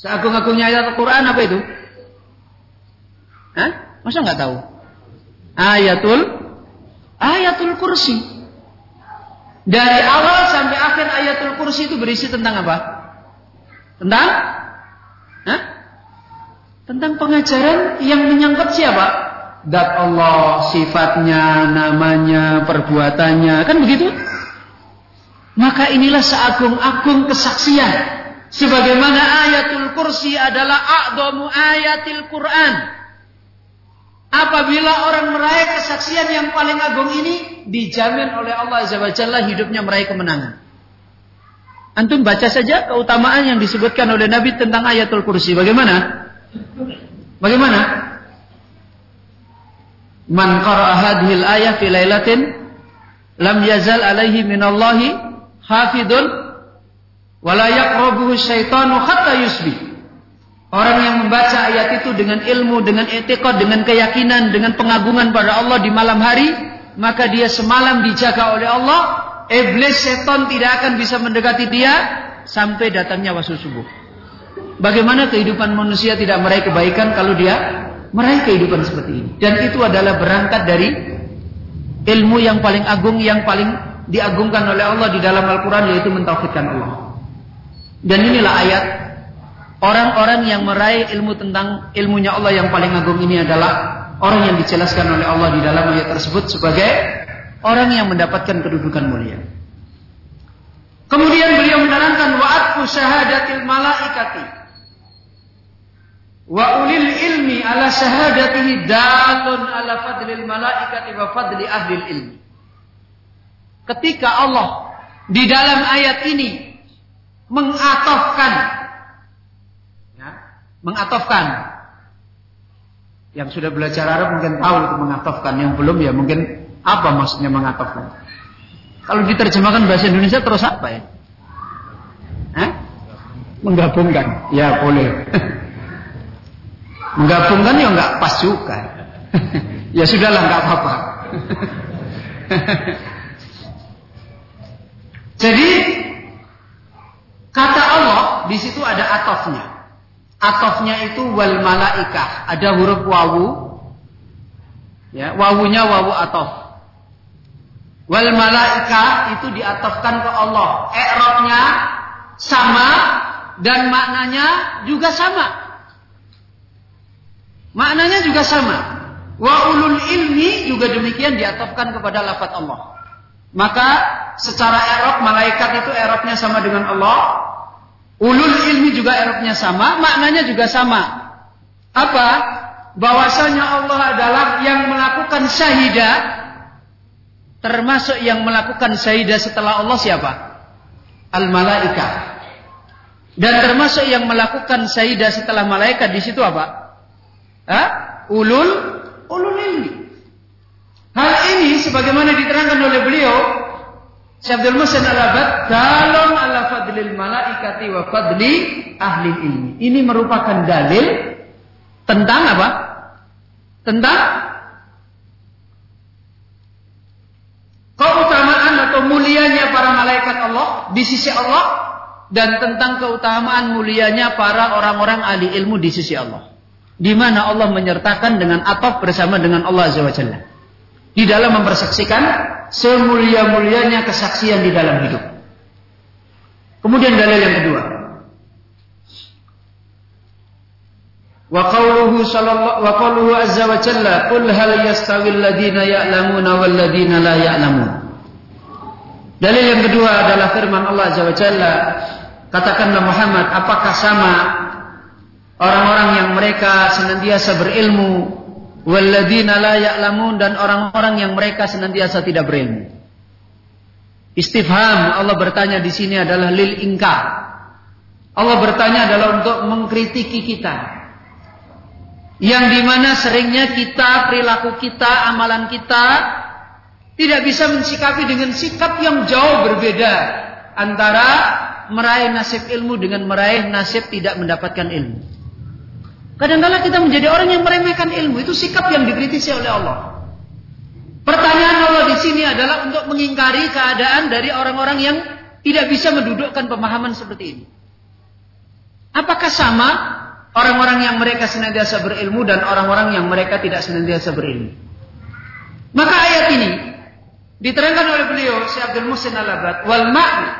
Seagung-agungnya ayat Al-Qur'an apa itu? Hah? Masa nggak tahu? Ayatul Ayatul Kursi. Dari awal sampai akhir Ayatul Kursi itu berisi tentang apa? Tentang Hah? Tentang pengajaran yang menyangkut siapa? dat Allah, sifatnya, namanya, perbuatannya, kan begitu? Maka inilah seagung-agung kesaksian. Sebagaimana ayatul kursi adalah a'domu ayatil Quran. Apabila orang meraih kesaksian yang paling agung ini, dijamin oleh Allah Azza wa Jalla hidupnya meraih kemenangan. Antum baca saja keutamaan yang disebutkan oleh Nabi tentang ayatul kursi. Bagaimana? Bagaimana? Man qara'a hadhil ayah fi lailatin lam yazal alaihi minallahi hafidun wala yaqrabuhu syaitanu hatta yusbi. Orang yang membaca ayat itu dengan ilmu, dengan etikot, dengan keyakinan, dengan pengagungan pada Allah di malam hari, maka dia semalam dijaga oleh Allah, iblis setan tidak akan bisa mendekati dia sampai datangnya waktu subuh. Bagaimana kehidupan manusia tidak meraih kebaikan kalau dia meraih kehidupan seperti ini. Dan itu adalah berangkat dari ilmu yang paling agung, yang paling diagungkan oleh Allah di dalam Al-Quran yaitu mentauhidkan Allah. Dan inilah ayat orang-orang yang meraih ilmu tentang ilmunya Allah yang paling agung ini adalah orang yang dijelaskan oleh Allah di dalam ayat tersebut sebagai orang yang mendapatkan kedudukan mulia. Kemudian beliau menerangkan wa'atfu syahadatil malaikati wa ulil ilmi ala syahadatihi dalun ala fadlil malaikati wa fadli ahli ilmi. Ketika Allah di dalam ayat ini mengatofkan ya, mengatofkan yang sudah belajar Arab mungkin tahu itu mengatofkan, yang belum ya mungkin apa maksudnya mengatofkan. Kalau diterjemahkan bahasa Indonesia terus apa ya? Hah? Menggabungkan, ya boleh. <laughs> Menggabungkan ya nggak pas juga. <laughs> ya sudahlah nggak apa-apa. <laughs> Jadi kata Allah di situ ada atofnya. Atofnya itu wal malaikah. Ada huruf wawu. Ya, wawunya wawu atof. Wal malaikah itu diatofkan ke Allah. E'robnya sama dan maknanya juga sama. Maknanya juga sama. Wa ulul ilmi juga demikian diatofkan kepada lafaz Allah. Maka secara erob malaikat itu erobnya sama dengan Allah, Ulul ilmi juga Eropnya sama, maknanya juga sama. Apa? Bahwasanya Allah adalah yang melakukan syahidah, termasuk yang melakukan syahidah setelah Allah siapa? Al-malaikah. Dan termasuk yang melakukan syahidah setelah malaikat di situ apa? Hah? Ulul ulul ilmi. Hal ini sebagaimana diterangkan oleh beliau Syekh Abdul Muhsin Al-Abad dalon ala fadlil malaikati wa fadli ahli ilmi. Ini merupakan dalil tentang apa? Tentang keutamaan atau mulianya para malaikat Allah di sisi Allah dan tentang keutamaan mulianya para orang-orang ahli ilmu di sisi Allah. Di mana Allah menyertakan dengan atap bersama dengan Allah Azza wa Jalla. Di dalam mempersaksikan semulia-mulianya kesaksian di dalam hidup. Kemudian dalil yang kedua. Wa qawluhu sallallahu wa qawluhu azza wa jalla qul hal yastawi alladhina ya'lamuna wal ladina la ya'lamun. Dalil yang kedua adalah firman Allah azza wa jalla katakanlah Muhammad apakah sama orang-orang yang mereka senantiasa berilmu Walladzina la ya'lamun dan orang-orang yang mereka senantiasa tidak berilmu. Istifham Allah bertanya di sini adalah lil ingkar. Allah bertanya adalah untuk mengkritiki kita. Yang di mana seringnya kita, perilaku kita, amalan kita tidak bisa mensikapi dengan sikap yang jauh berbeda antara meraih nasib ilmu dengan meraih nasib tidak mendapatkan ilmu. Kadang-kala kita menjadi orang yang meremehkan ilmu. Itu sikap yang dikritisi oleh Allah. Pertanyaan Allah di sini adalah untuk mengingkari keadaan dari orang-orang yang tidak bisa mendudukkan pemahaman seperti ini. Apakah sama orang-orang yang mereka senantiasa berilmu dan orang-orang yang mereka tidak senantiasa berilmu? Maka ayat ini diterangkan oleh beliau Syekh Abdul Muhsin Al-Abad wal ma'na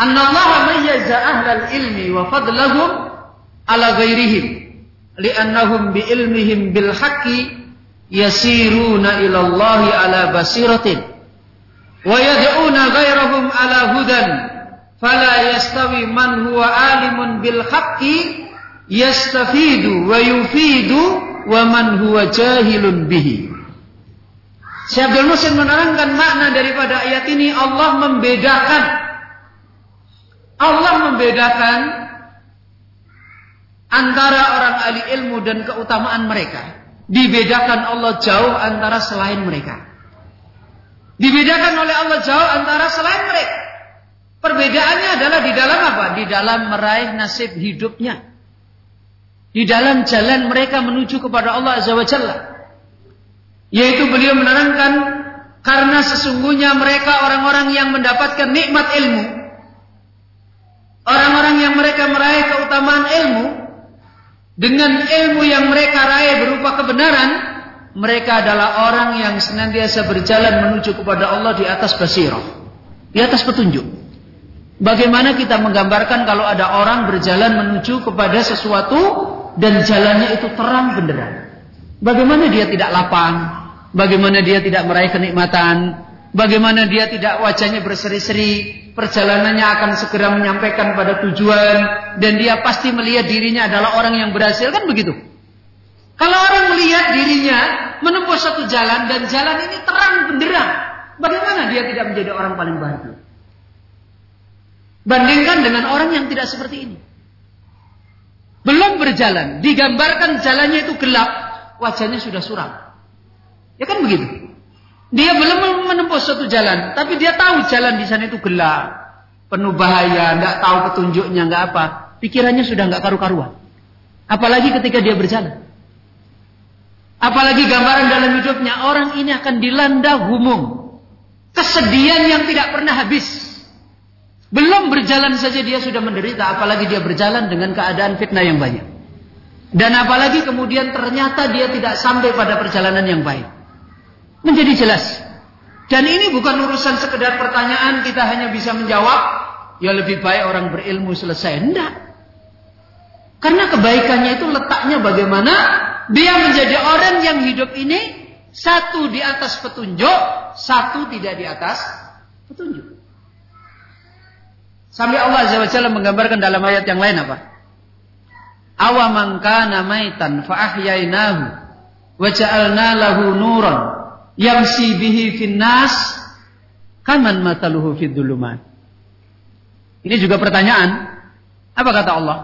anna Allah mayyaza ahlal ilmi wa fadlahum ala ghairihim li'annahum bi ilmihim bil haqqi yasiruna ila Allah ala basiratin wa yad'una ghairahum ala hudan fala yastawi man huwa alimun bil haqqi yastafidu wa yufidu wa man huwa jahilun bihi. Syekh Abdul menerangkan makna daripada ayat ini Allah membedakan. Allah membedakan antara orang ahli ilmu dan keutamaan mereka. Dibedakan Allah jauh antara selain mereka. Dibedakan oleh Allah jauh antara selain mereka. Perbedaannya adalah di dalam apa? Di dalam meraih nasib hidupnya. Di dalam jalan mereka menuju kepada Allah Azza wa Jalla. Yaitu beliau menerangkan karena sesungguhnya mereka orang-orang yang mendapatkan nikmat ilmu. Orang-orang yang mereka meraih keutamaan ilmu dengan ilmu yang mereka raih berupa kebenaran, mereka adalah orang yang senantiasa berjalan menuju kepada Allah di atas basirah, di atas petunjuk. Bagaimana kita menggambarkan kalau ada orang berjalan menuju kepada sesuatu dan jalannya itu terang benderang. Bagaimana dia tidak lapang? Bagaimana dia tidak meraih kenikmatan? Bagaimana dia tidak wajahnya berseri-seri? Perjalanannya akan segera menyampaikan pada tujuan dan dia pasti melihat dirinya adalah orang yang berhasil kan begitu? Kalau orang melihat dirinya menempuh satu jalan dan jalan ini terang benderang, bagaimana dia tidak menjadi orang paling bahagia? Bandingkan dengan orang yang tidak seperti ini. Belum berjalan, digambarkan jalannya itu gelap, wajahnya sudah suram. Ya kan begitu? Dia belum menempuh suatu jalan, tapi dia tahu jalan di sana itu gelap, penuh bahaya, nggak tahu petunjuknya, nggak apa. Pikirannya sudah nggak karu-karuan. Apalagi ketika dia berjalan. Apalagi gambaran dalam hidupnya orang ini akan dilanda humum. Kesedihan yang tidak pernah habis. Belum berjalan saja dia sudah menderita, apalagi dia berjalan dengan keadaan fitnah yang banyak. Dan apalagi kemudian ternyata dia tidak sampai pada perjalanan yang baik. Menjadi jelas. Dan ini bukan urusan sekedar pertanyaan kita hanya bisa menjawab, ya lebih baik orang berilmu selesai. Enggak. Karena kebaikannya itu letaknya bagaimana dia menjadi orang yang hidup ini satu di atas petunjuk, satu tidak di atas petunjuk. Sampai Allah Azza wa Jalla menggambarkan dalam ayat yang lain apa? Awaman kana maitan fa wa ja'alna lahu nuran yamsi bihi fin nas kaman mataluhu fid. Ini juga pertanyaan. Apa kata Allah?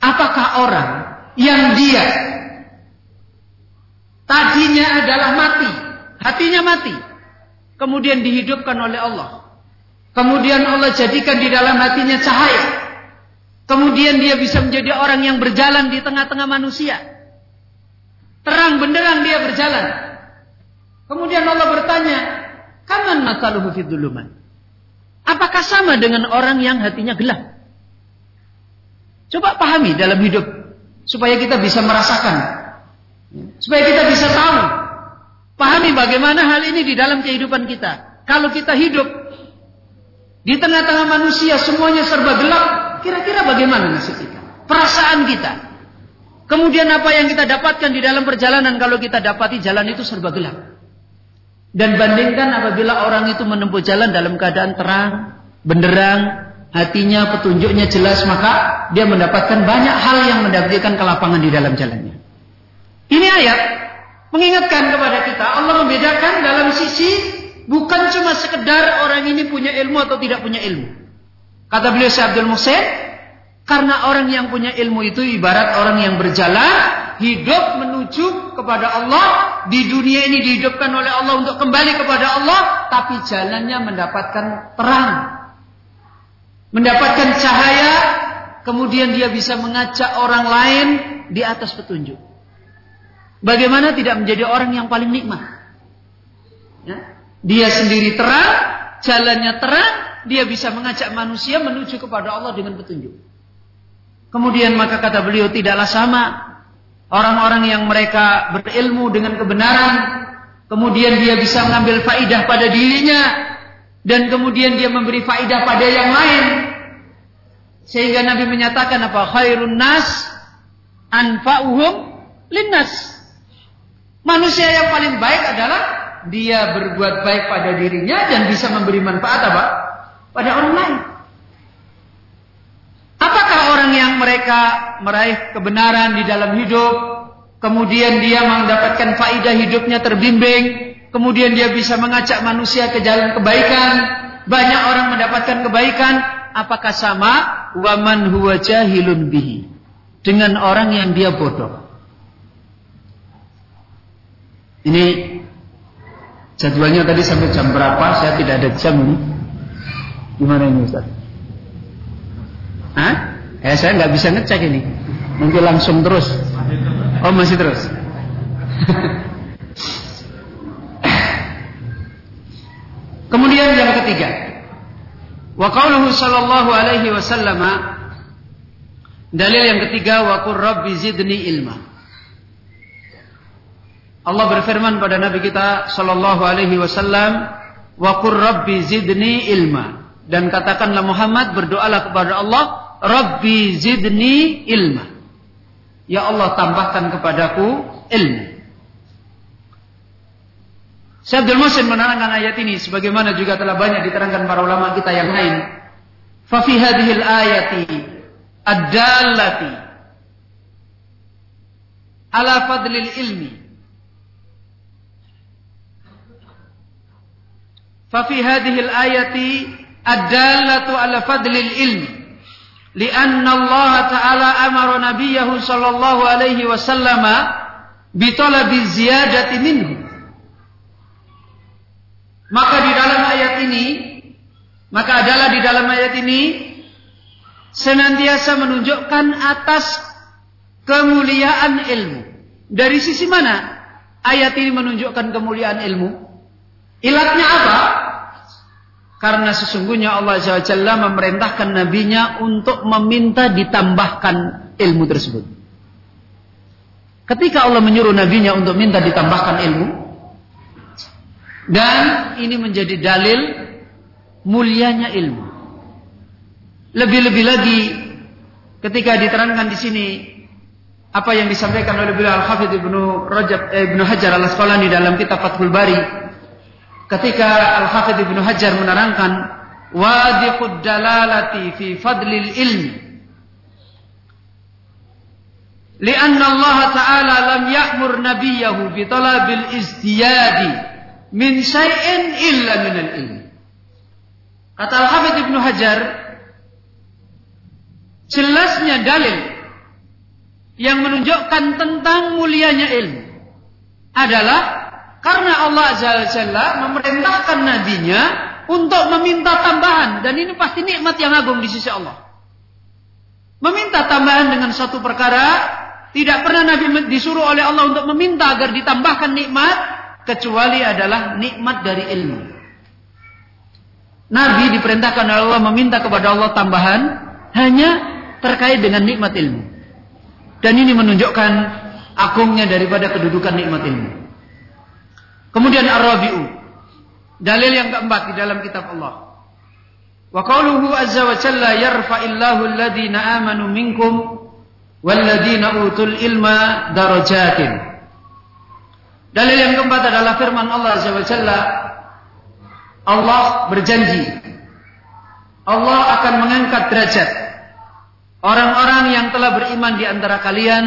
Apakah orang yang dia Tadinya adalah mati, hatinya mati. Kemudian dihidupkan oleh Allah. Kemudian Allah jadikan di dalam hatinya cahaya. Kemudian dia bisa menjadi orang yang berjalan di tengah-tengah manusia. Terang benderang dia berjalan. Kemudian Allah bertanya, "Kaman masaluhu fid Apakah sama dengan orang yang hatinya gelap? Coba pahami dalam hidup supaya kita bisa merasakan Supaya kita bisa tahu. Pahami bagaimana hal ini di dalam kehidupan kita. Kalau kita hidup di tengah-tengah manusia semuanya serba gelap, kira-kira bagaimana nasib kita? Perasaan kita. Kemudian apa yang kita dapatkan di dalam perjalanan kalau kita dapati jalan itu serba gelap. Dan bandingkan apabila orang itu menempuh jalan dalam keadaan terang, benderang, hatinya, petunjuknya jelas, maka dia mendapatkan banyak hal yang mendapatkan kelapangan di dalam jalannya. Ini ayat mengingatkan kepada kita Allah membedakan dalam sisi bukan cuma sekedar orang ini punya ilmu atau tidak punya ilmu. Kata beliau Syekh Abdul karena orang yang punya ilmu itu ibarat orang yang berjalan hidup menuju kepada Allah di dunia ini dihidupkan oleh Allah untuk kembali kepada Allah tapi jalannya mendapatkan terang mendapatkan cahaya kemudian dia bisa mengajak orang lain di atas petunjuk Bagaimana tidak menjadi orang yang paling nikmat? Ya. Dia sendiri terang, jalannya terang, dia bisa mengajak manusia menuju kepada Allah dengan petunjuk. Kemudian maka kata beliau tidaklah sama orang-orang yang mereka berilmu dengan kebenaran, kemudian dia bisa mengambil faidah pada dirinya dan kemudian dia memberi faidah pada yang lain. Sehingga Nabi menyatakan apa? Khairun nas anfa'uhum linnas. Manusia yang paling baik adalah dia berbuat baik pada dirinya dan bisa memberi manfaat apa? Pada orang lain. Orang yang mereka meraih kebenaran di dalam hidup, kemudian dia mendapatkan faidah hidupnya terbimbing, kemudian dia bisa mengajak manusia ke jalan kebaikan, banyak orang mendapatkan kebaikan, apakah sama waman huwa jahilun bihi dengan orang yang dia bodoh? Ini jadwalnya tadi sampai jam berapa? Saya tidak ada jam ini. Gimana ini Ustaz? Hah? Eh saya nggak bisa ngecek ini. Nanti langsung terus. Oh masih terus. <laughs> Kemudian yang ketiga. Wa qauluhu sallallahu alaihi wasallam dalil yang ketiga wa qur rabbi zidni ilma. Allah berfirman pada Nabi kita sallallahu alaihi wasallam, "Wa qur rabbi zidni ilma." Dan katakanlah Muhammad berdoalah kepada Allah, "Rabbi zidni ilma." Ya Allah tambahkan kepadaku ilmu. Syekh Abdul Muhsin menerangkan ayat ini sebagaimana juga telah banyak diterangkan para ulama kita yang lain. Fa fi hadhil ayati ad-dallati ala fadlil ilmi. Fa fi hadhil ayati ad-dallatu ala fadlil ilmi. لأن الله تعالى أمر نبيه صلى الله عليه وسلم بطلب الزيادة منه maka di dalam ayat ini, maka adalah di dalam ayat ini senantiasa menunjukkan atas kemuliaan ilmu. Dari sisi mana ayat ini menunjukkan kemuliaan ilmu? Ilatnya apa? Karena sesungguhnya Allah SWT memerintahkan nabinya untuk meminta ditambahkan ilmu tersebut. Ketika Allah menyuruh nabinya untuk minta ditambahkan ilmu, dan ini menjadi dalil mulianya ilmu. Lebih-lebih lagi ketika diterangkan di sini apa yang disampaikan oleh beliau Al-Hafidz Ibnu Rajab eh, Ibnu Hajar Al-Asqalani dalam kitab Fathul Bari ketika Al-Hafidz Ibnu Hajar menerangkan wadiqud dalalati fi fadlil ilmi Allah Ta'ala lam ya'mur nabiyahu bi talabil izdiyadi min syai'in illa minal ilmi. Kata Al-Hafidh Ibnu Hajar, jelasnya dalil yang menunjukkan tentang mulianya ilmu adalah karena Allah Azza wa Jalla memerintahkan nabinya untuk meminta tambahan dan ini pasti nikmat yang agung di sisi Allah. Meminta tambahan dengan satu perkara tidak pernah Nabi disuruh oleh Allah untuk meminta agar ditambahkan nikmat kecuali adalah nikmat dari ilmu. Nabi diperintahkan oleh Allah meminta kepada Allah tambahan hanya terkait dengan nikmat ilmu. Dan ini menunjukkan agungnya daripada kedudukan nikmat ilmu. Kemudian Ar-Rabi'u. Dalil yang keempat di dalam kitab Allah. Wa qauluhu azza wa jalla yarfa'illahu alladhina amanu minkum walladhina utul ilma darajatin. Dalil yang keempat adalah firman Allah Azza wa Jalla. Allah berjanji. Allah akan mengangkat derajat orang-orang yang telah beriman di antara kalian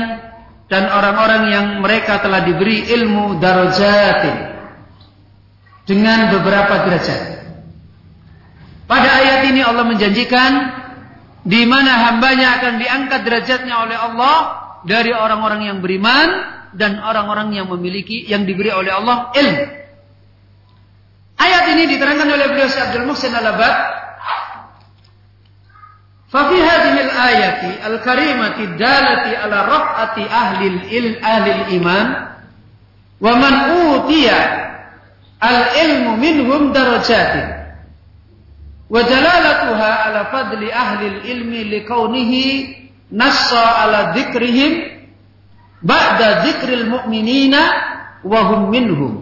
dan orang-orang yang mereka telah diberi ilmu darajatin dengan beberapa derajat. Pada ayat ini Allah menjanjikan di mana hambanya akan diangkat derajatnya oleh Allah dari orang-orang yang beriman dan orang-orang yang memiliki yang diberi oleh Allah ilmu. Ayat ini diterangkan oleh beliau Syekh Abdul Muhsin Al-Abad. Fa fi hadhihi al-ayati al-karimati dalati ala raf'ati ahli al ahli al-iman wa man utiya al-ilmu minhum darajatin. Wa dalalatuha ala fadli ahli al-ilmi liqaunihi nassa ala dzikrihim ba'da dzikril mu'minina wa hum minhum.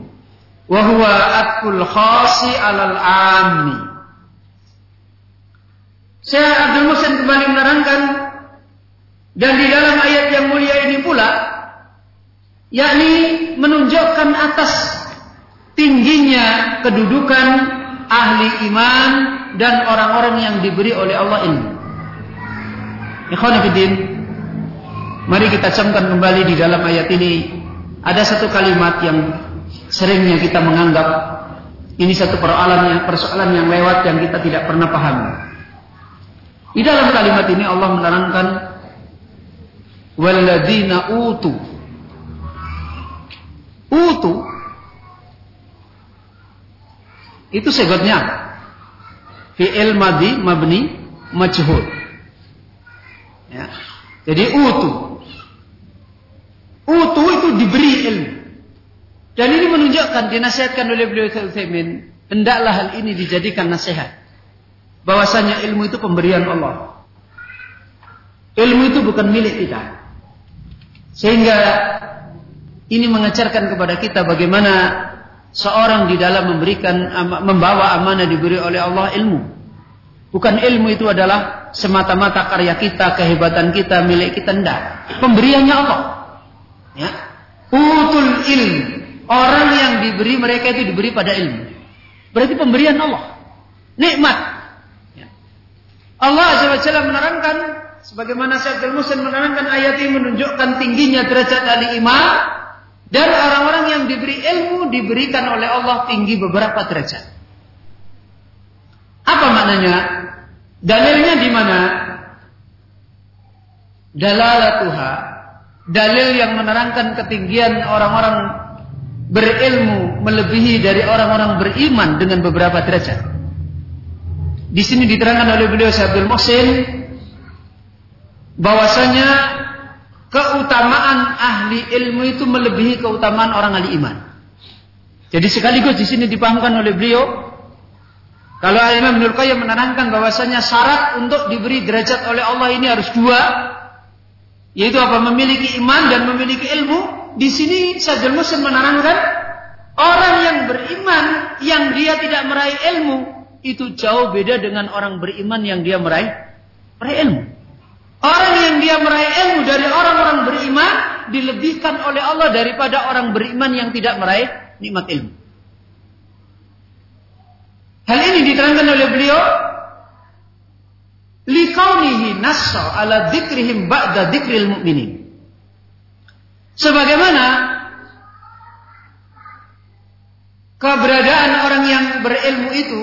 Wa huwa khasi alal ammi Syekh Abdul Musin kembali menerangkan dan di dalam ayat yang mulia ini pula yakni menunjukkan atas tingginya kedudukan ahli iman dan orang-orang yang diberi oleh Allah ini. Ikhwan fillah Mari kita camkan kembali di dalam ayat ini ada satu kalimat yang seringnya kita menganggap ini satu persoalan yang persoalan yang lewat yang kita tidak pernah paham. Di dalam kalimat ini Allah menerangkan walladzina utu utu itu segotnya fi'il madi mabni majhul ya. jadi utu Utuh itu diberi ilmu. Dan ini menunjukkan dinasihatkan oleh beliau Utsaimin, hendaklah hal ini dijadikan nasihat. Bahwasanya ilmu itu pemberian Allah. Ilmu itu bukan milik kita. Sehingga Ini mengajarkan kepada kita bagaimana seorang di dalam memberikan membawa amanah diberi oleh Allah ilmu. Bukan ilmu itu adalah semata-mata karya kita, kehebatan kita, milik kita tidak. Pemberiannya Allah. Ya. Utul ilmu. Orang yang diberi mereka itu diberi pada ilmu. Berarti pemberian Allah. Nikmat. Ya. Allah Azza menerangkan sebagaimana Syekh Muslim menerangkan ayat ini menunjukkan tingginya derajat ahli iman dan orang-orang yang diberi ilmu diberikan oleh Allah tinggi beberapa derajat. Apa maknanya? Dalilnya di mana? Dalalatuha. Dalil yang menerangkan ketinggian orang-orang berilmu melebihi dari orang-orang beriman dengan beberapa derajat. Di sini diterangkan oleh beliau Syaikhul Muhsin bahwasanya keutamaan ahli ilmu itu melebihi keutamaan orang ahli iman. Jadi sekaligus di sini dipahamkan oleh beliau kalau Imam Ibnu Qayyim menerangkan bahwasanya syarat untuk diberi derajat oleh Allah ini harus dua yaitu apa memiliki iman dan memiliki ilmu. Di sini Syaikhul Muslim menerangkan orang yang beriman yang dia tidak meraih ilmu itu jauh beda dengan orang beriman yang dia meraih meraih ilmu. Orang yang dia meraih ilmu dari orang-orang beriman dilebihkan oleh Allah daripada orang beriman yang tidak meraih nikmat ilmu. Hal ini diterangkan oleh beliau likaunihi nassa ala dzikrihim ba'da dzikril mu'minin. Sebagaimana keberadaan orang yang berilmu itu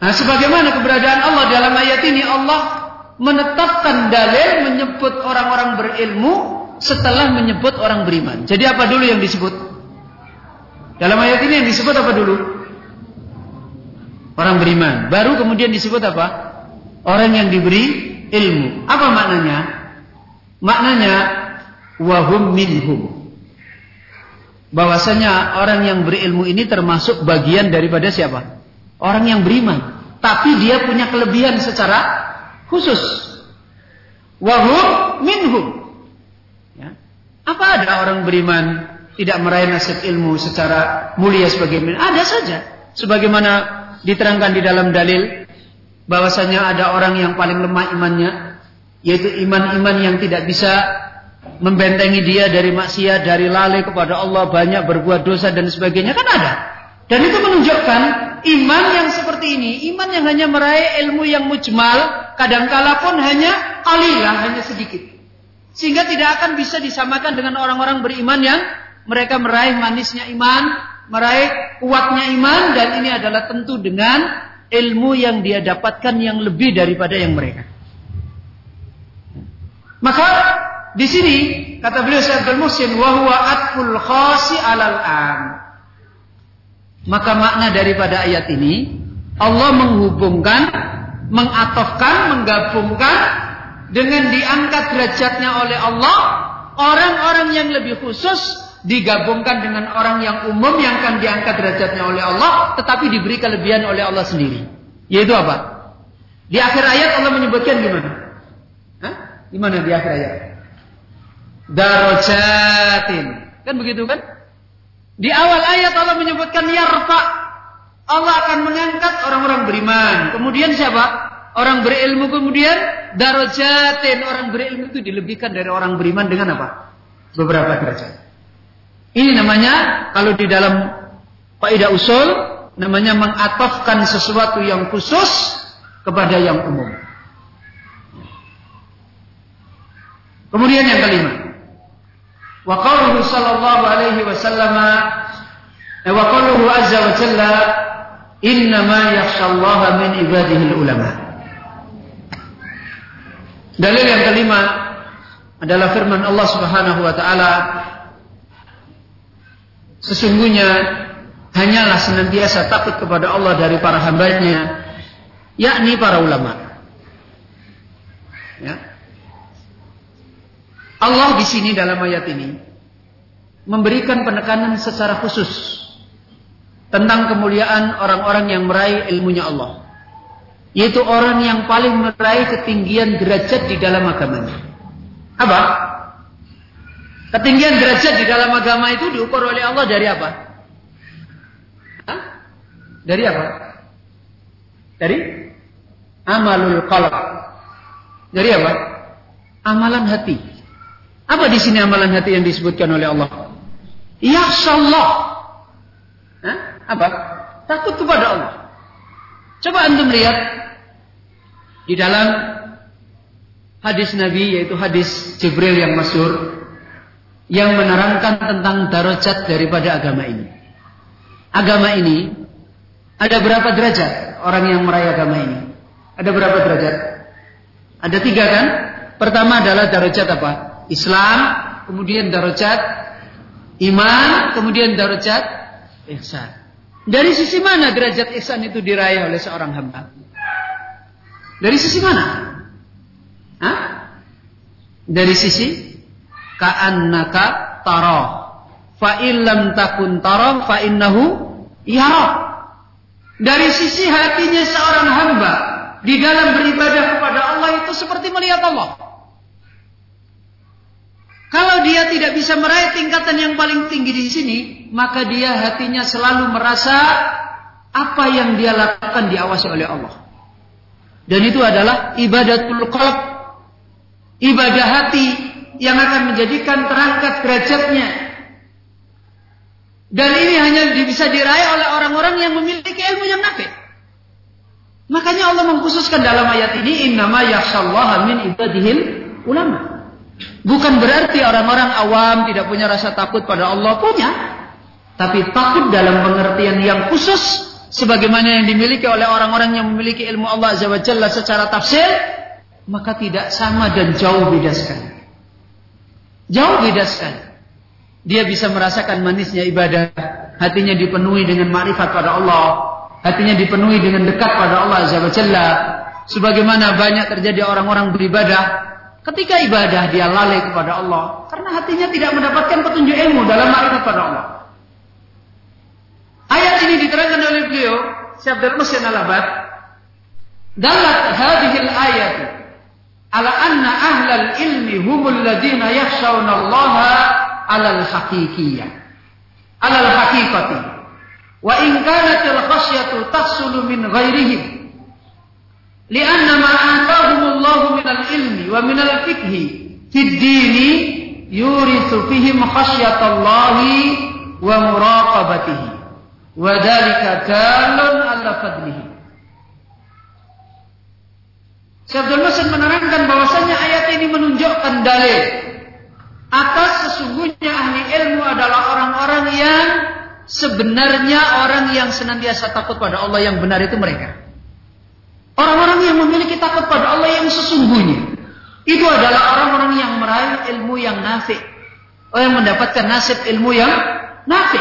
Nah, sebagaimana keberadaan Allah dalam ayat ini Allah menetapkan dalil menyebut orang-orang berilmu setelah menyebut orang beriman. Jadi apa dulu yang disebut? Dalam ayat ini yang disebut apa dulu? Orang beriman. Baru kemudian disebut apa? Orang yang diberi ilmu. Apa maknanya? Maknanya wahum minhum. Bahwasanya orang yang berilmu ini termasuk bagian daripada siapa? Orang yang beriman. Tapi dia punya kelebihan secara khusus. Wahum minhum. Ya. Apa ada orang beriman tidak meraih nasib ilmu secara mulia sebagaimana? Ada saja. Sebagaimana diterangkan di dalam dalil bahwasanya ada orang yang paling lemah imannya yaitu iman-iman yang tidak bisa membentengi dia dari maksiat, dari lalai kepada Allah, banyak berbuat dosa dan sebagainya kan ada. Dan itu menunjukkan iman yang seperti ini, iman yang hanya meraih ilmu yang mujmal, kadangkala pun hanya qalilah, hanya sedikit. Sehingga tidak akan bisa disamakan dengan orang-orang beriman yang mereka meraih manisnya iman, meraih kuatnya iman dan ini adalah tentu dengan ilmu yang dia dapatkan yang lebih daripada yang mereka. Maka di sini kata beliau Syekh Al-Muhsin wa huwa atful khasi alal am. Maka makna daripada ayat ini Allah menghubungkan, mengatofkan, menggabungkan dengan diangkat derajatnya oleh Allah orang-orang yang lebih khusus digabungkan dengan orang yang umum yang akan diangkat derajatnya oleh Allah tetapi diberi kelebihan oleh Allah sendiri. Yaitu apa? Di akhir ayat Allah menyebutkan gimana? Hah? Gimana di akhir ayat? Darajatin. Kan begitu kan? Di awal ayat Allah menyebutkan yarfa. Allah akan mengangkat orang-orang beriman. Kemudian siapa? Orang berilmu kemudian darajatin. Orang berilmu itu dilebihkan dari orang beriman dengan apa? Beberapa derajat. Ini namanya kalau di dalam kaidah usul namanya mengatofkan sesuatu yang khusus kepada yang umum. Kemudian yang kelima, Wa qauluhu sallallahu alaihi wasallam wa qauluhu azza wa jalla innama yakhshallaha min ibadihi ulama. Dalil yang kelima adalah firman Allah Subhanahu wa taala Sesungguhnya hanyalah senantiasa takut kepada Allah dari para hambanya yakni para ulama. Ya. Allah di sini dalam ayat ini memberikan penekanan secara khusus tentang kemuliaan orang-orang yang meraih ilmunya Allah. Yaitu orang yang paling meraih ketinggian derajat di dalam agamanya. Apa? Ketinggian derajat di dalam agama itu diukur oleh Allah dari apa? Hah? Dari apa? Dari amalul qalb. Dari apa? Amalan hati. Apa di sini amalan hati yang disebutkan oleh Allah? Ya Allah. Apa? Takut kepada Allah. Coba antum lihat di dalam hadis Nabi yaitu hadis Jibril yang masyur yang menerangkan tentang darajat daripada agama ini. Agama ini ada berapa derajat orang yang meraih agama ini? Ada berapa derajat? Ada tiga kan? Pertama adalah derajat apa? Islam, kemudian derajat iman, kemudian derajat ihsan. Dari sisi mana derajat ihsan itu diraih oleh seorang hamba? Dari sisi mana? Hah? Dari sisi ka'annaka tara. Fa illam takun tara fa innahu. Dari sisi hatinya seorang hamba di dalam beribadah kepada Allah itu seperti melihat Allah. Kalau dia tidak bisa meraih tingkatan yang paling tinggi di sini, maka dia hatinya selalu merasa apa yang dia lakukan diawasi oleh Allah. Dan itu adalah ibadatul qalb. Ibadah hati yang akan menjadikan terangkat derajatnya. Dan ini hanya bisa diraih oleh orang-orang yang memiliki ilmu yang nafi. Makanya Allah mengkhususkan dalam ayat ini innama yakhshallaha min ibadihil ulama. Bukan berarti orang-orang awam tidak punya rasa takut pada Allah punya, tapi takut dalam pengertian yang khusus sebagaimana yang dimiliki oleh orang-orang yang memiliki ilmu Allah Azza wa Jalla secara tafsir, maka tidak sama dan jauh beda sekali. Jauh beda sekali. Dia bisa merasakan manisnya ibadah, hatinya dipenuhi dengan makrifat pada Allah, hatinya dipenuhi dengan dekat pada Allah Azza wa Jalla. Sebagaimana banyak terjadi orang-orang beribadah Ketika ibadah dia lalai kepada Allah karena hatinya tidak mendapatkan petunjuk ilmu dalam makrifat pada Allah. Ayat ini diterangkan oleh beliau Syekh Abdul Muhsin Al-Abad dalat hadhil ayat ala anna ahlal ilmi humul ladina yakhshawna Allah alal haqiqiyah alal haqiqati wa in kanat al khasyatu tahsulu min ghairihim Lianna ma atahumullahu minal ilmi wa minal fikhi fid dini yurithu fihim khasyatallahi wa muraqabatihi wa dhalika dalun ala fadlihi Syabdul Musin menerangkan bahwasanya ayat ini menunjukkan dalil atas sesungguhnya ahli ilmu adalah orang-orang yang sebenarnya orang yang senantiasa takut pada Allah yang benar itu mereka. Orang-orang yang memiliki takut pada Allah yang sesungguhnya. Itu adalah orang-orang yang meraih ilmu yang nafik. Oh yang mendapatkan nasib ilmu yang nafik.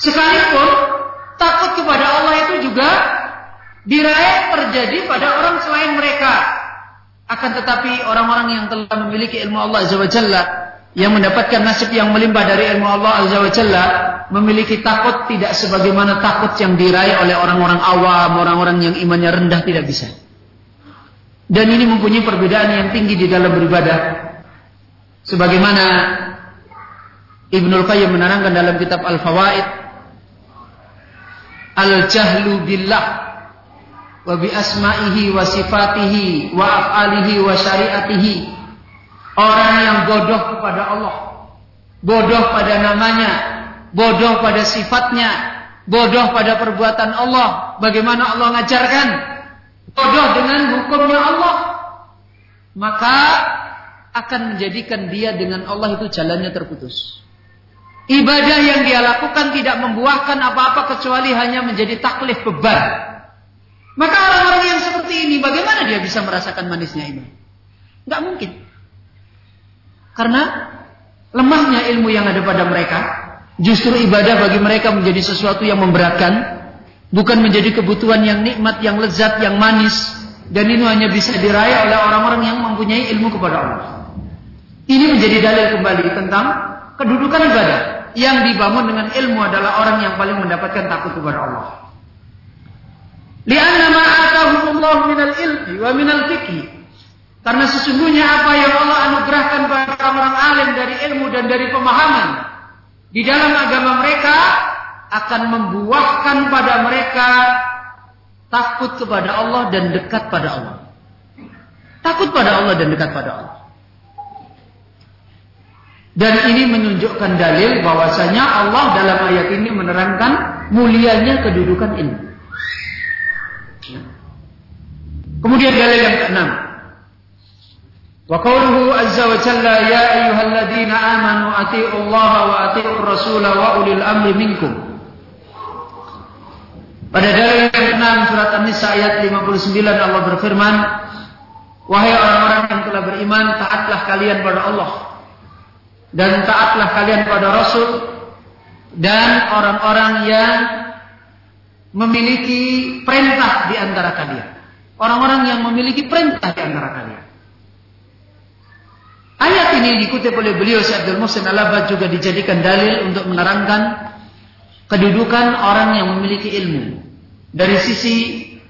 Sekalipun takut kepada Allah itu juga diraih terjadi pada orang selain mereka. Akan tetapi orang-orang yang telah memiliki ilmu Allah Azza wa Jalla yang mendapatkan nasib yang melimpah dari ilmu Allah Azza wa Jalla memiliki takut tidak sebagaimana takut yang diraih oleh orang-orang awam, orang-orang yang imannya rendah tidak bisa. Dan ini mempunyai perbedaan yang tinggi di dalam beribadah. Sebagaimana Ibnul Qayyim menerangkan dalam kitab Al-Fawaid Al-jahlu billah wa bi asma'ihi wa sifatihi wa af'alihi wa syariatihi Orang yang bodoh kepada Allah. Bodoh pada namanya. Bodoh pada sifatnya. Bodoh pada perbuatan Allah. Bagaimana Allah ngajarkan. Bodoh dengan hukumnya Allah. Maka akan menjadikan dia dengan Allah itu jalannya terputus. Ibadah yang dia lakukan tidak membuahkan apa-apa kecuali hanya menjadi taklif beban. Maka orang-orang yang seperti ini bagaimana dia bisa merasakan manisnya iman? Gak mungkin. Karena lemahnya ilmu yang ada pada mereka, justru ibadah bagi mereka menjadi sesuatu yang memberatkan, bukan menjadi kebutuhan yang nikmat, yang lezat, yang manis, dan ini hanya bisa diraih oleh orang-orang yang mempunyai ilmu kepada Allah. Ini menjadi dalil kembali tentang kedudukan ibadah yang dibangun dengan ilmu adalah orang yang paling mendapatkan takut kepada Allah. Lianna ma atahumullah minal ilmi wa minal fikhi Karena sesungguhnya apa yang Allah anugerahkan kepada orang alim dari ilmu dan dari pemahaman di dalam agama mereka akan membuahkan pada mereka takut kepada Allah dan dekat pada Allah. Takut pada Allah dan dekat pada Allah. Dan ini menunjukkan dalil bahwasanya Allah dalam ayat ini menerangkan mulianya kedudukan ilmu. Kemudian dalil yang keenam. Wa jalla ya ayyuhalladzina amanu atii'u Allah wa atii'ur rasul wa ulil amri minkum. Pada dalil yang keenam surat An-Nisa ayat 59 Allah berfirman, Wahai orang-orang yang telah beriman, taatlah kalian pada Allah dan taatlah kalian pada Rasul dan orang-orang yang memiliki perintah di antara kalian. Orang-orang yang memiliki perintah di antara kalian. Ayat ini dikutip oleh beliau Syekh Abdul Muhsin Al juga dijadikan dalil untuk menerangkan kedudukan orang yang memiliki ilmu. Dari sisi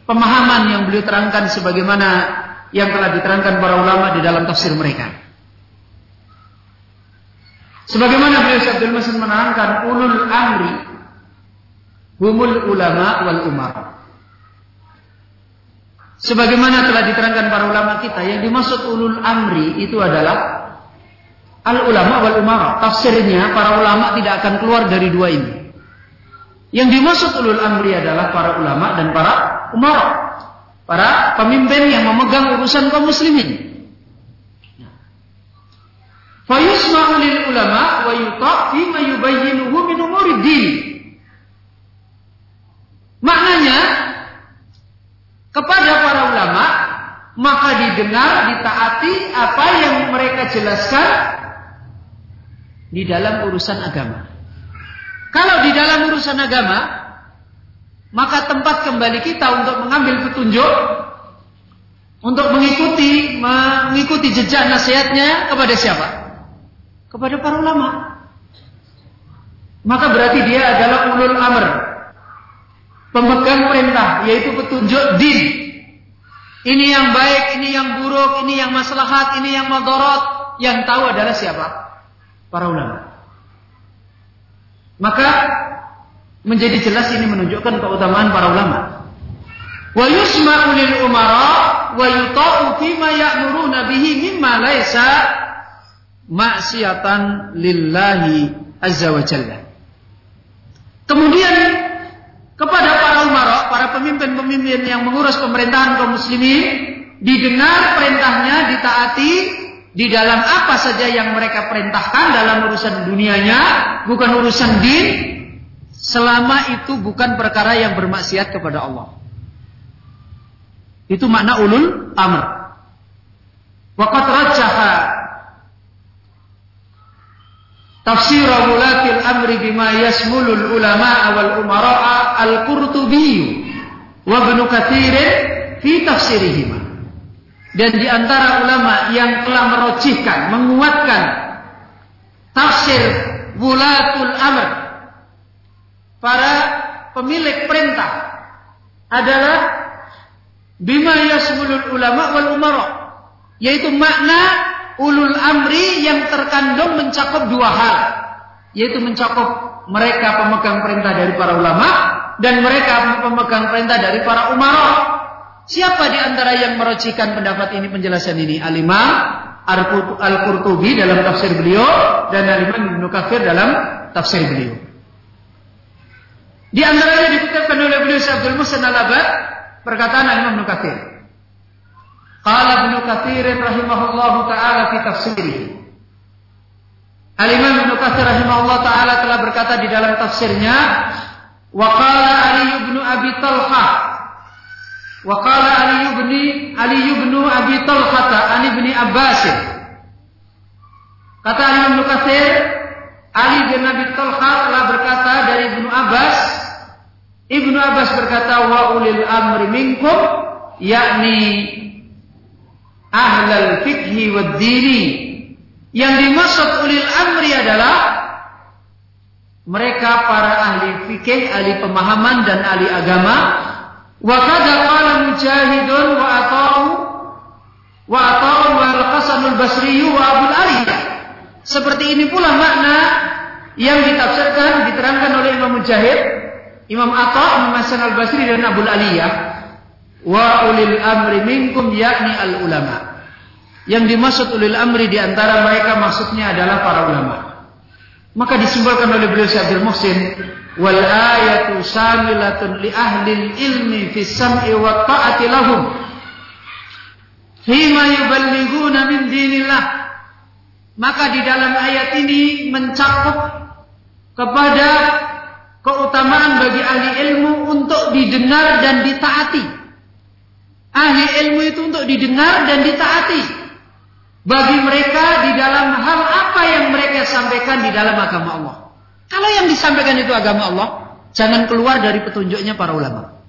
pemahaman yang beliau terangkan sebagaimana yang telah diterangkan para ulama di dalam tafsir mereka. Sebagaimana beliau Abdul Masin menerangkan ulul amri humul ulama wal umar. Sebagaimana telah diterangkan para ulama kita, yang dimaksud ulul amri itu adalah al ulama wal umar. Tafsirnya para ulama tidak akan keluar dari dua ini. Yang dimaksud ulul amri adalah para ulama dan para umar. Para pemimpin yang memegang urusan kaum muslimin. Fayusma'u lil ulama wa yuta' fima yubayyinuhu min. Maknanya kepada para ulama maka didengar, ditaati apa yang mereka jelaskan di dalam urusan agama. Kalau di dalam urusan agama, maka tempat kembali kita untuk mengambil petunjuk, untuk mengikuti mengikuti jejak nasihatnya kepada siapa? kepada para ulama. Maka berarti dia adalah ulul amr. Pemegang perintah, yaitu petunjuk din. Ini yang baik, ini yang buruk, ini yang maslahat, ini yang madorot. Yang tahu adalah siapa? Para ulama. Maka menjadi jelas ini menunjukkan keutamaan para ulama. Wa yusma'u lil umara wa yuta'u fima ya'muruna bihi mimma laisa maksiatan lillahi azza wa jalla. Kemudian kepada para umara, para pemimpin-pemimpin yang mengurus pemerintahan kaum muslimin, didengar perintahnya, ditaati di dalam apa saja yang mereka perintahkan dalam urusan dunianya, bukan urusan din, selama itu bukan perkara yang bermaksiat kepada Allah. Itu makna ulul amr. Waqat rajaha Tafsir wulatil amri bima yasmulul ulama wal umara'a al-Qurtubi wa Ibnu Katsir fi tafsirihima. Dan di antara ulama yang telah merojihkan, menguatkan tafsir wulatul amr para pemilik perintah adalah bima yasmulul ulama wal umara yaitu makna ulul amri yang terkandung mencakup dua hal yaitu mencakup mereka pemegang perintah dari para ulama dan mereka pemegang perintah dari para umara siapa di antara yang merocikan pendapat ini penjelasan ini? Al-imam al-qurtubi dalam tafsir beliau dan al-imam Ibnu Katsir dalam tafsir beliau. Di antaranya dikutipkan oleh beliau Abdul Musa al-Abad perkataan al-imam Ibnu Katsir. Qala Ibnu Katsir rahimahullahu taala fi tafsirih. Al-Imam Katsir rahimahullah taala telah berkata di dalam tafsirnya, wa qala Ali bin Abi Talha wa qala Ali bin Ali bin Abi Talha an Ibnu Abbas. Kata Imam Ibnu Katsir, Ali bin Abi Talha telah berkata dari Ibnu Abbas, Ibnu Abbas berkata wa ulil amri minkum yakni ahlal fikhi wa dini. Yang dimaksud ulil amri adalah mereka para ahli fikih, ahli pemahaman dan ahli agama. Wa kada mujahidun wa ata'u wa Ata'un wal Hasanul Basri wa. Seperti ini pula makna yang ditafsirkan diterangkan oleh Imam Mujahid, Imam Atha, Imam Hasan al-Basri dan Abu Aliyah. Wa ulil amri minkum yakni al ulama. Yang dimaksud ulil amri di antara mereka maksudnya adalah para ulama. Maka disimpulkan oleh beliau Syaikhul Muhsin, wal ayatu samilatun li ahli ilmi fi sam'i wa ta'ati lahum. Hima yuballighuna min dinillah. Maka di dalam ayat ini mencakup kepada keutamaan bagi ahli ilmu untuk didengar dan ditaati. Ahli ilmu itu untuk didengar dan ditaati bagi mereka di dalam hal apa yang mereka sampaikan di dalam agama Allah. Kalau yang disampaikan itu agama Allah, jangan keluar dari petunjuknya para ulama.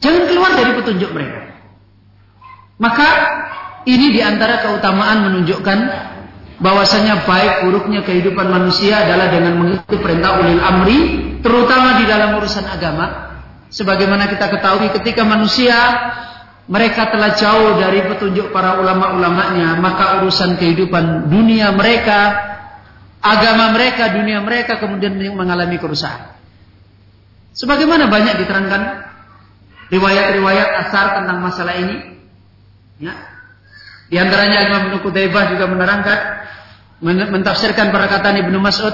Jangan keluar dari petunjuk mereka. Maka ini di antara keutamaan menunjukkan bahwasanya baik buruknya kehidupan manusia adalah dengan mengikuti perintah ulil amri, terutama di dalam urusan agama. Sebagaimana kita ketahui ketika manusia mereka telah jauh dari petunjuk para ulama-ulamanya, maka urusan kehidupan dunia mereka, agama mereka, dunia mereka kemudian mengalami kerusakan. Sebagaimana banyak diterangkan riwayat-riwayat asar tentang masalah ini. Ya. Di antaranya Imam Ibnu Qutaibah juga menerangkan mentafsirkan perkataan Ibnu Mas'ud,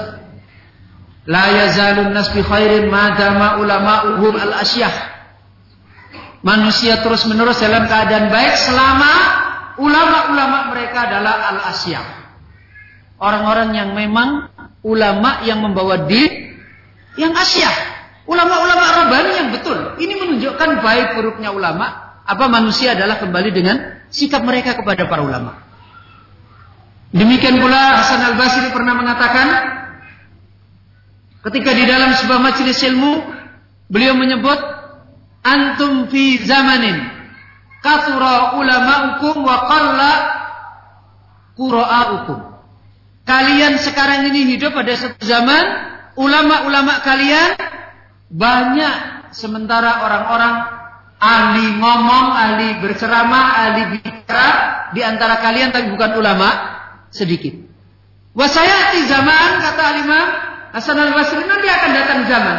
"La yazalun nas bi khairin ma dama ulama'uhum al-asyah." Manusia terus menerus dalam keadaan baik selama ulama-ulama mereka adalah al-asyam. Orang-orang yang memang ulama yang membawa din yang asyah. Ulama-ulama Rabbani yang betul. Ini menunjukkan baik buruknya ulama. Apa manusia adalah kembali dengan sikap mereka kepada para ulama. Demikian pula Hasan al-Basri pernah mengatakan ketika di dalam sebuah majelis ilmu beliau menyebut antum fi zamanin kathura ulama'ukum wa qalla qura'ukum. Kalian sekarang ini hidup pada satu zaman ulama-ulama kalian banyak sementara orang-orang ahli ngomong, ahli berceramah, ahli bicara di antara kalian tapi bukan ulama sedikit. Wasayati zaman kata Imam Hasan al-Basri nanti akan datang zaman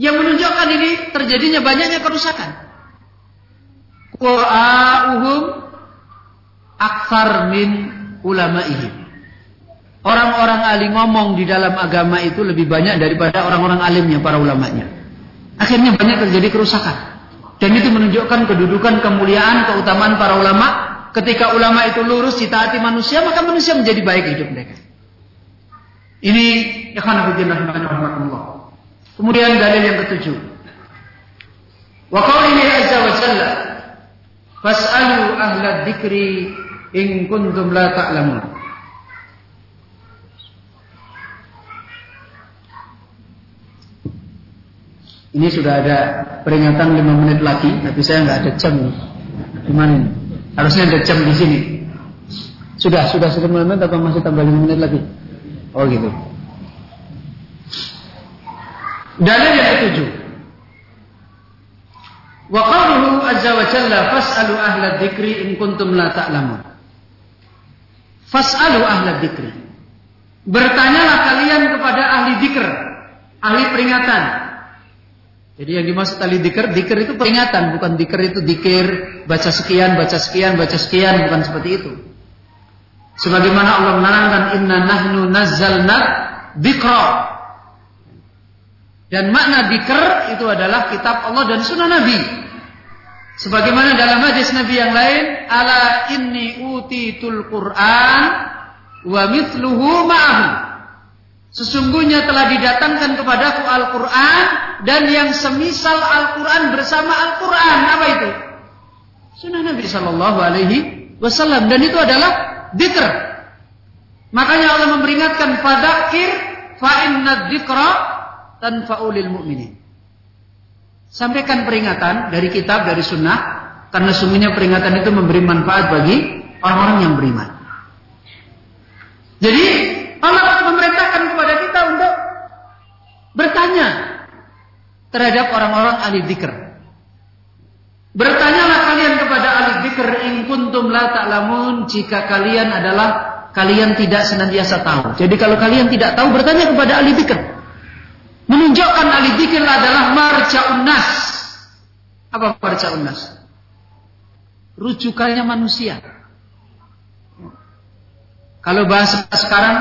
yang menunjukkan ini terjadinya banyaknya kerusakan. Qur'a'uhum aksar min ulama'ihim. Orang-orang ahli ngomong di dalam agama itu lebih banyak daripada orang-orang alimnya, para ulamanya. Akhirnya banyak terjadi kerusakan. Dan itu menunjukkan kedudukan, kemuliaan, keutamaan para ulama. Ketika ulama itu lurus ditaati manusia, maka manusia menjadi baik hidup mereka. Ini ikhwan fillah Kemudian dalil yang ketujuh. Wa qawlihi azza wa jalla Fas'alu ahla dzikri in kuntum la ta'lamun. Ini sudah ada peringatan 5 menit lagi, tapi saya nggak ada jam. Gimana ini? Harusnya ada jam di sini. Sudah, sudah 10 menit atau masih tambah 5 menit lagi? Oh gitu. Dalil yang ketujuh. Wa qawluhu azza wa jalla fas'alu ahla dzikri in kuntum la ta'lamun. Fas'alu ahla dzikri. Bertanyalah kalian kepada ahli dzikr, ahli peringatan. Jadi yang dimaksud ahli dzikr, dzikr itu peringatan, bukan dzikr itu dzikir baca sekian, baca sekian, baca sekian, bukan seperti itu. Sebagaimana Allah menerangkan inna nahnu nazzalna dzikra dan makna dikr itu adalah kitab Allah dan sunnah Nabi. Sebagaimana dalam hadis Nabi yang lain, ala inni utitul Quran wa mithluhu ma'ahu. Sesungguhnya telah didatangkan kepadaku Al-Quran dan yang semisal Al-Quran bersama Al-Quran. Apa itu? Sunnah Nabi Shallallahu Alaihi Wasallam dan itu adalah dikr. Makanya Allah memperingatkan fadakir fa inna dzikra tanfa'ulil mu'minin. Sampaikan peringatan dari kitab, dari sunnah, karena sungguhnya peringatan itu memberi manfaat bagi orang-orang yang beriman. Jadi Allah memerintahkan kepada kita untuk bertanya terhadap orang-orang ahli dzikir. Bertanyalah kalian kepada ahli dzikir kuntum la ta'lamun jika kalian adalah kalian tidak senantiasa tahu. Jadi kalau kalian tidak tahu bertanya kepada ahli dzikir. Menunjukkan ahli dzikir adalah marja'un nas. Apa marja'un nas? Rujukannya manusia. Kalau bahasa sekarang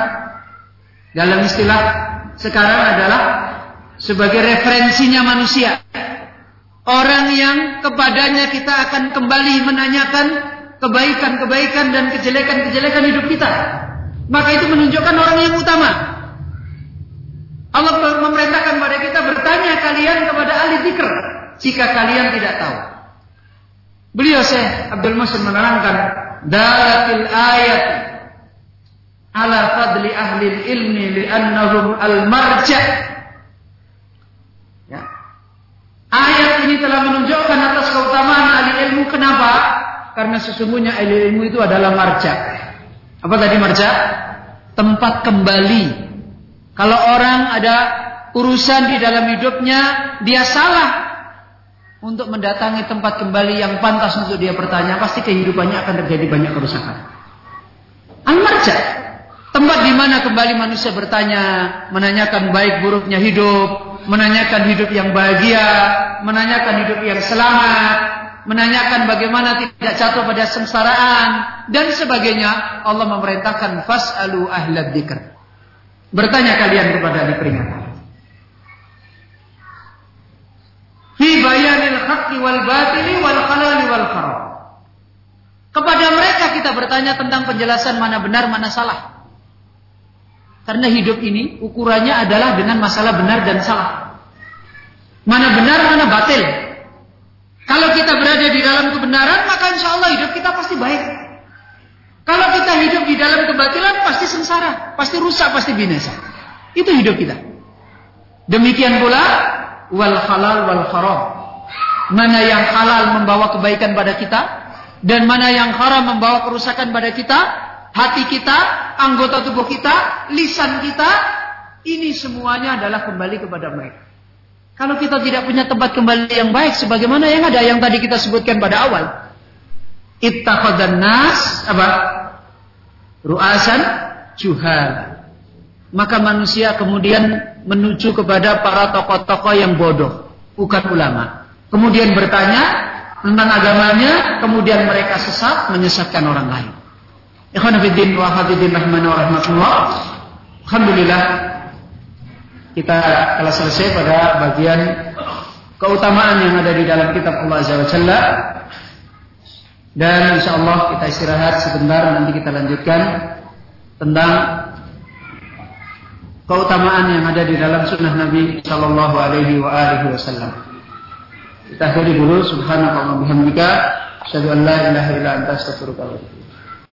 dalam istilah sekarang adalah sebagai referensinya manusia. Orang yang kepadanya kita akan kembali menanyakan kebaikan-kebaikan dan kejelekan-kejelekan hidup kita. Maka itu menunjukkan orang yang utama. Allah memerintahkan kepada kita bertanya kalian kepada ahli zikr jika kalian tidak tahu. Beliau Syekh Abdul Musin menerangkan dalatil ayat ala fadli ahli ilmi li'annahum al-marja' ya. Ayat ini telah menunjukkan atas keutamaan ahli ilmu kenapa? Karena sesungguhnya ahli ilmu itu adalah marja. Apa tadi marja? Tempat kembali. Kalau orang ada urusan di dalam hidupnya, dia salah untuk mendatangi tempat kembali yang pantas untuk dia bertanya, pasti kehidupannya akan terjadi banyak kerusakan. Al-marja Tempat di mana kembali manusia bertanya, menanyakan baik buruknya hidup, menanyakan hidup yang bahagia, menanyakan hidup yang selamat, menanyakan bagaimana tidak jatuh pada sengsaraan dan sebagainya. Allah memerintahkan fasalu ahlad dzikr. Bertanya kalian kepada ahli peringatan. Fi bayanil haqqi wal batili wal halali wal haram. Kepada mereka kita bertanya tentang penjelasan mana benar mana salah. Karena hidup ini ukurannya adalah dengan masalah benar dan salah. Mana benar, mana batil. Kalau kita berada di dalam kebenaran, maka insya Allah hidup kita pasti baik. Kalau kita hidup di dalam kebatilan, pasti sengsara, pasti rusak, pasti binasa. Itu hidup kita. Demikian pula wal halal wal haram. Mana yang halal membawa kebaikan pada kita dan mana yang haram membawa kerusakan pada kita, hati kita, anggota tubuh kita, lisan kita, ini semuanya adalah kembali kepada mereka. Kalau kita tidak punya tempat kembali yang baik, sebagaimana yang ada yang tadi kita sebutkan pada awal, ittakhadhan apa? Ru'asan juhal. Maka manusia kemudian menuju kepada para tokoh-tokoh yang bodoh, bukan ulama. Kemudian bertanya tentang agamanya, kemudian mereka sesat menyesatkan orang lain. Ikhwanafiddin wa hafidin rahman wa rahmatullah. Alhamdulillah kita telah selesai pada bagian keutamaan yang ada di dalam kitab Allah Azza wa Jalla. Dan insya Allah kita istirahat sebentar nanti kita lanjutkan tentang keutamaan yang ada di dalam sunnah Nabi Shallallahu Alaihi Wasallam. Kita akhiri dulu Subhanallah bihamdika. Asyhadu an la ilaha illa anta astaghfiruka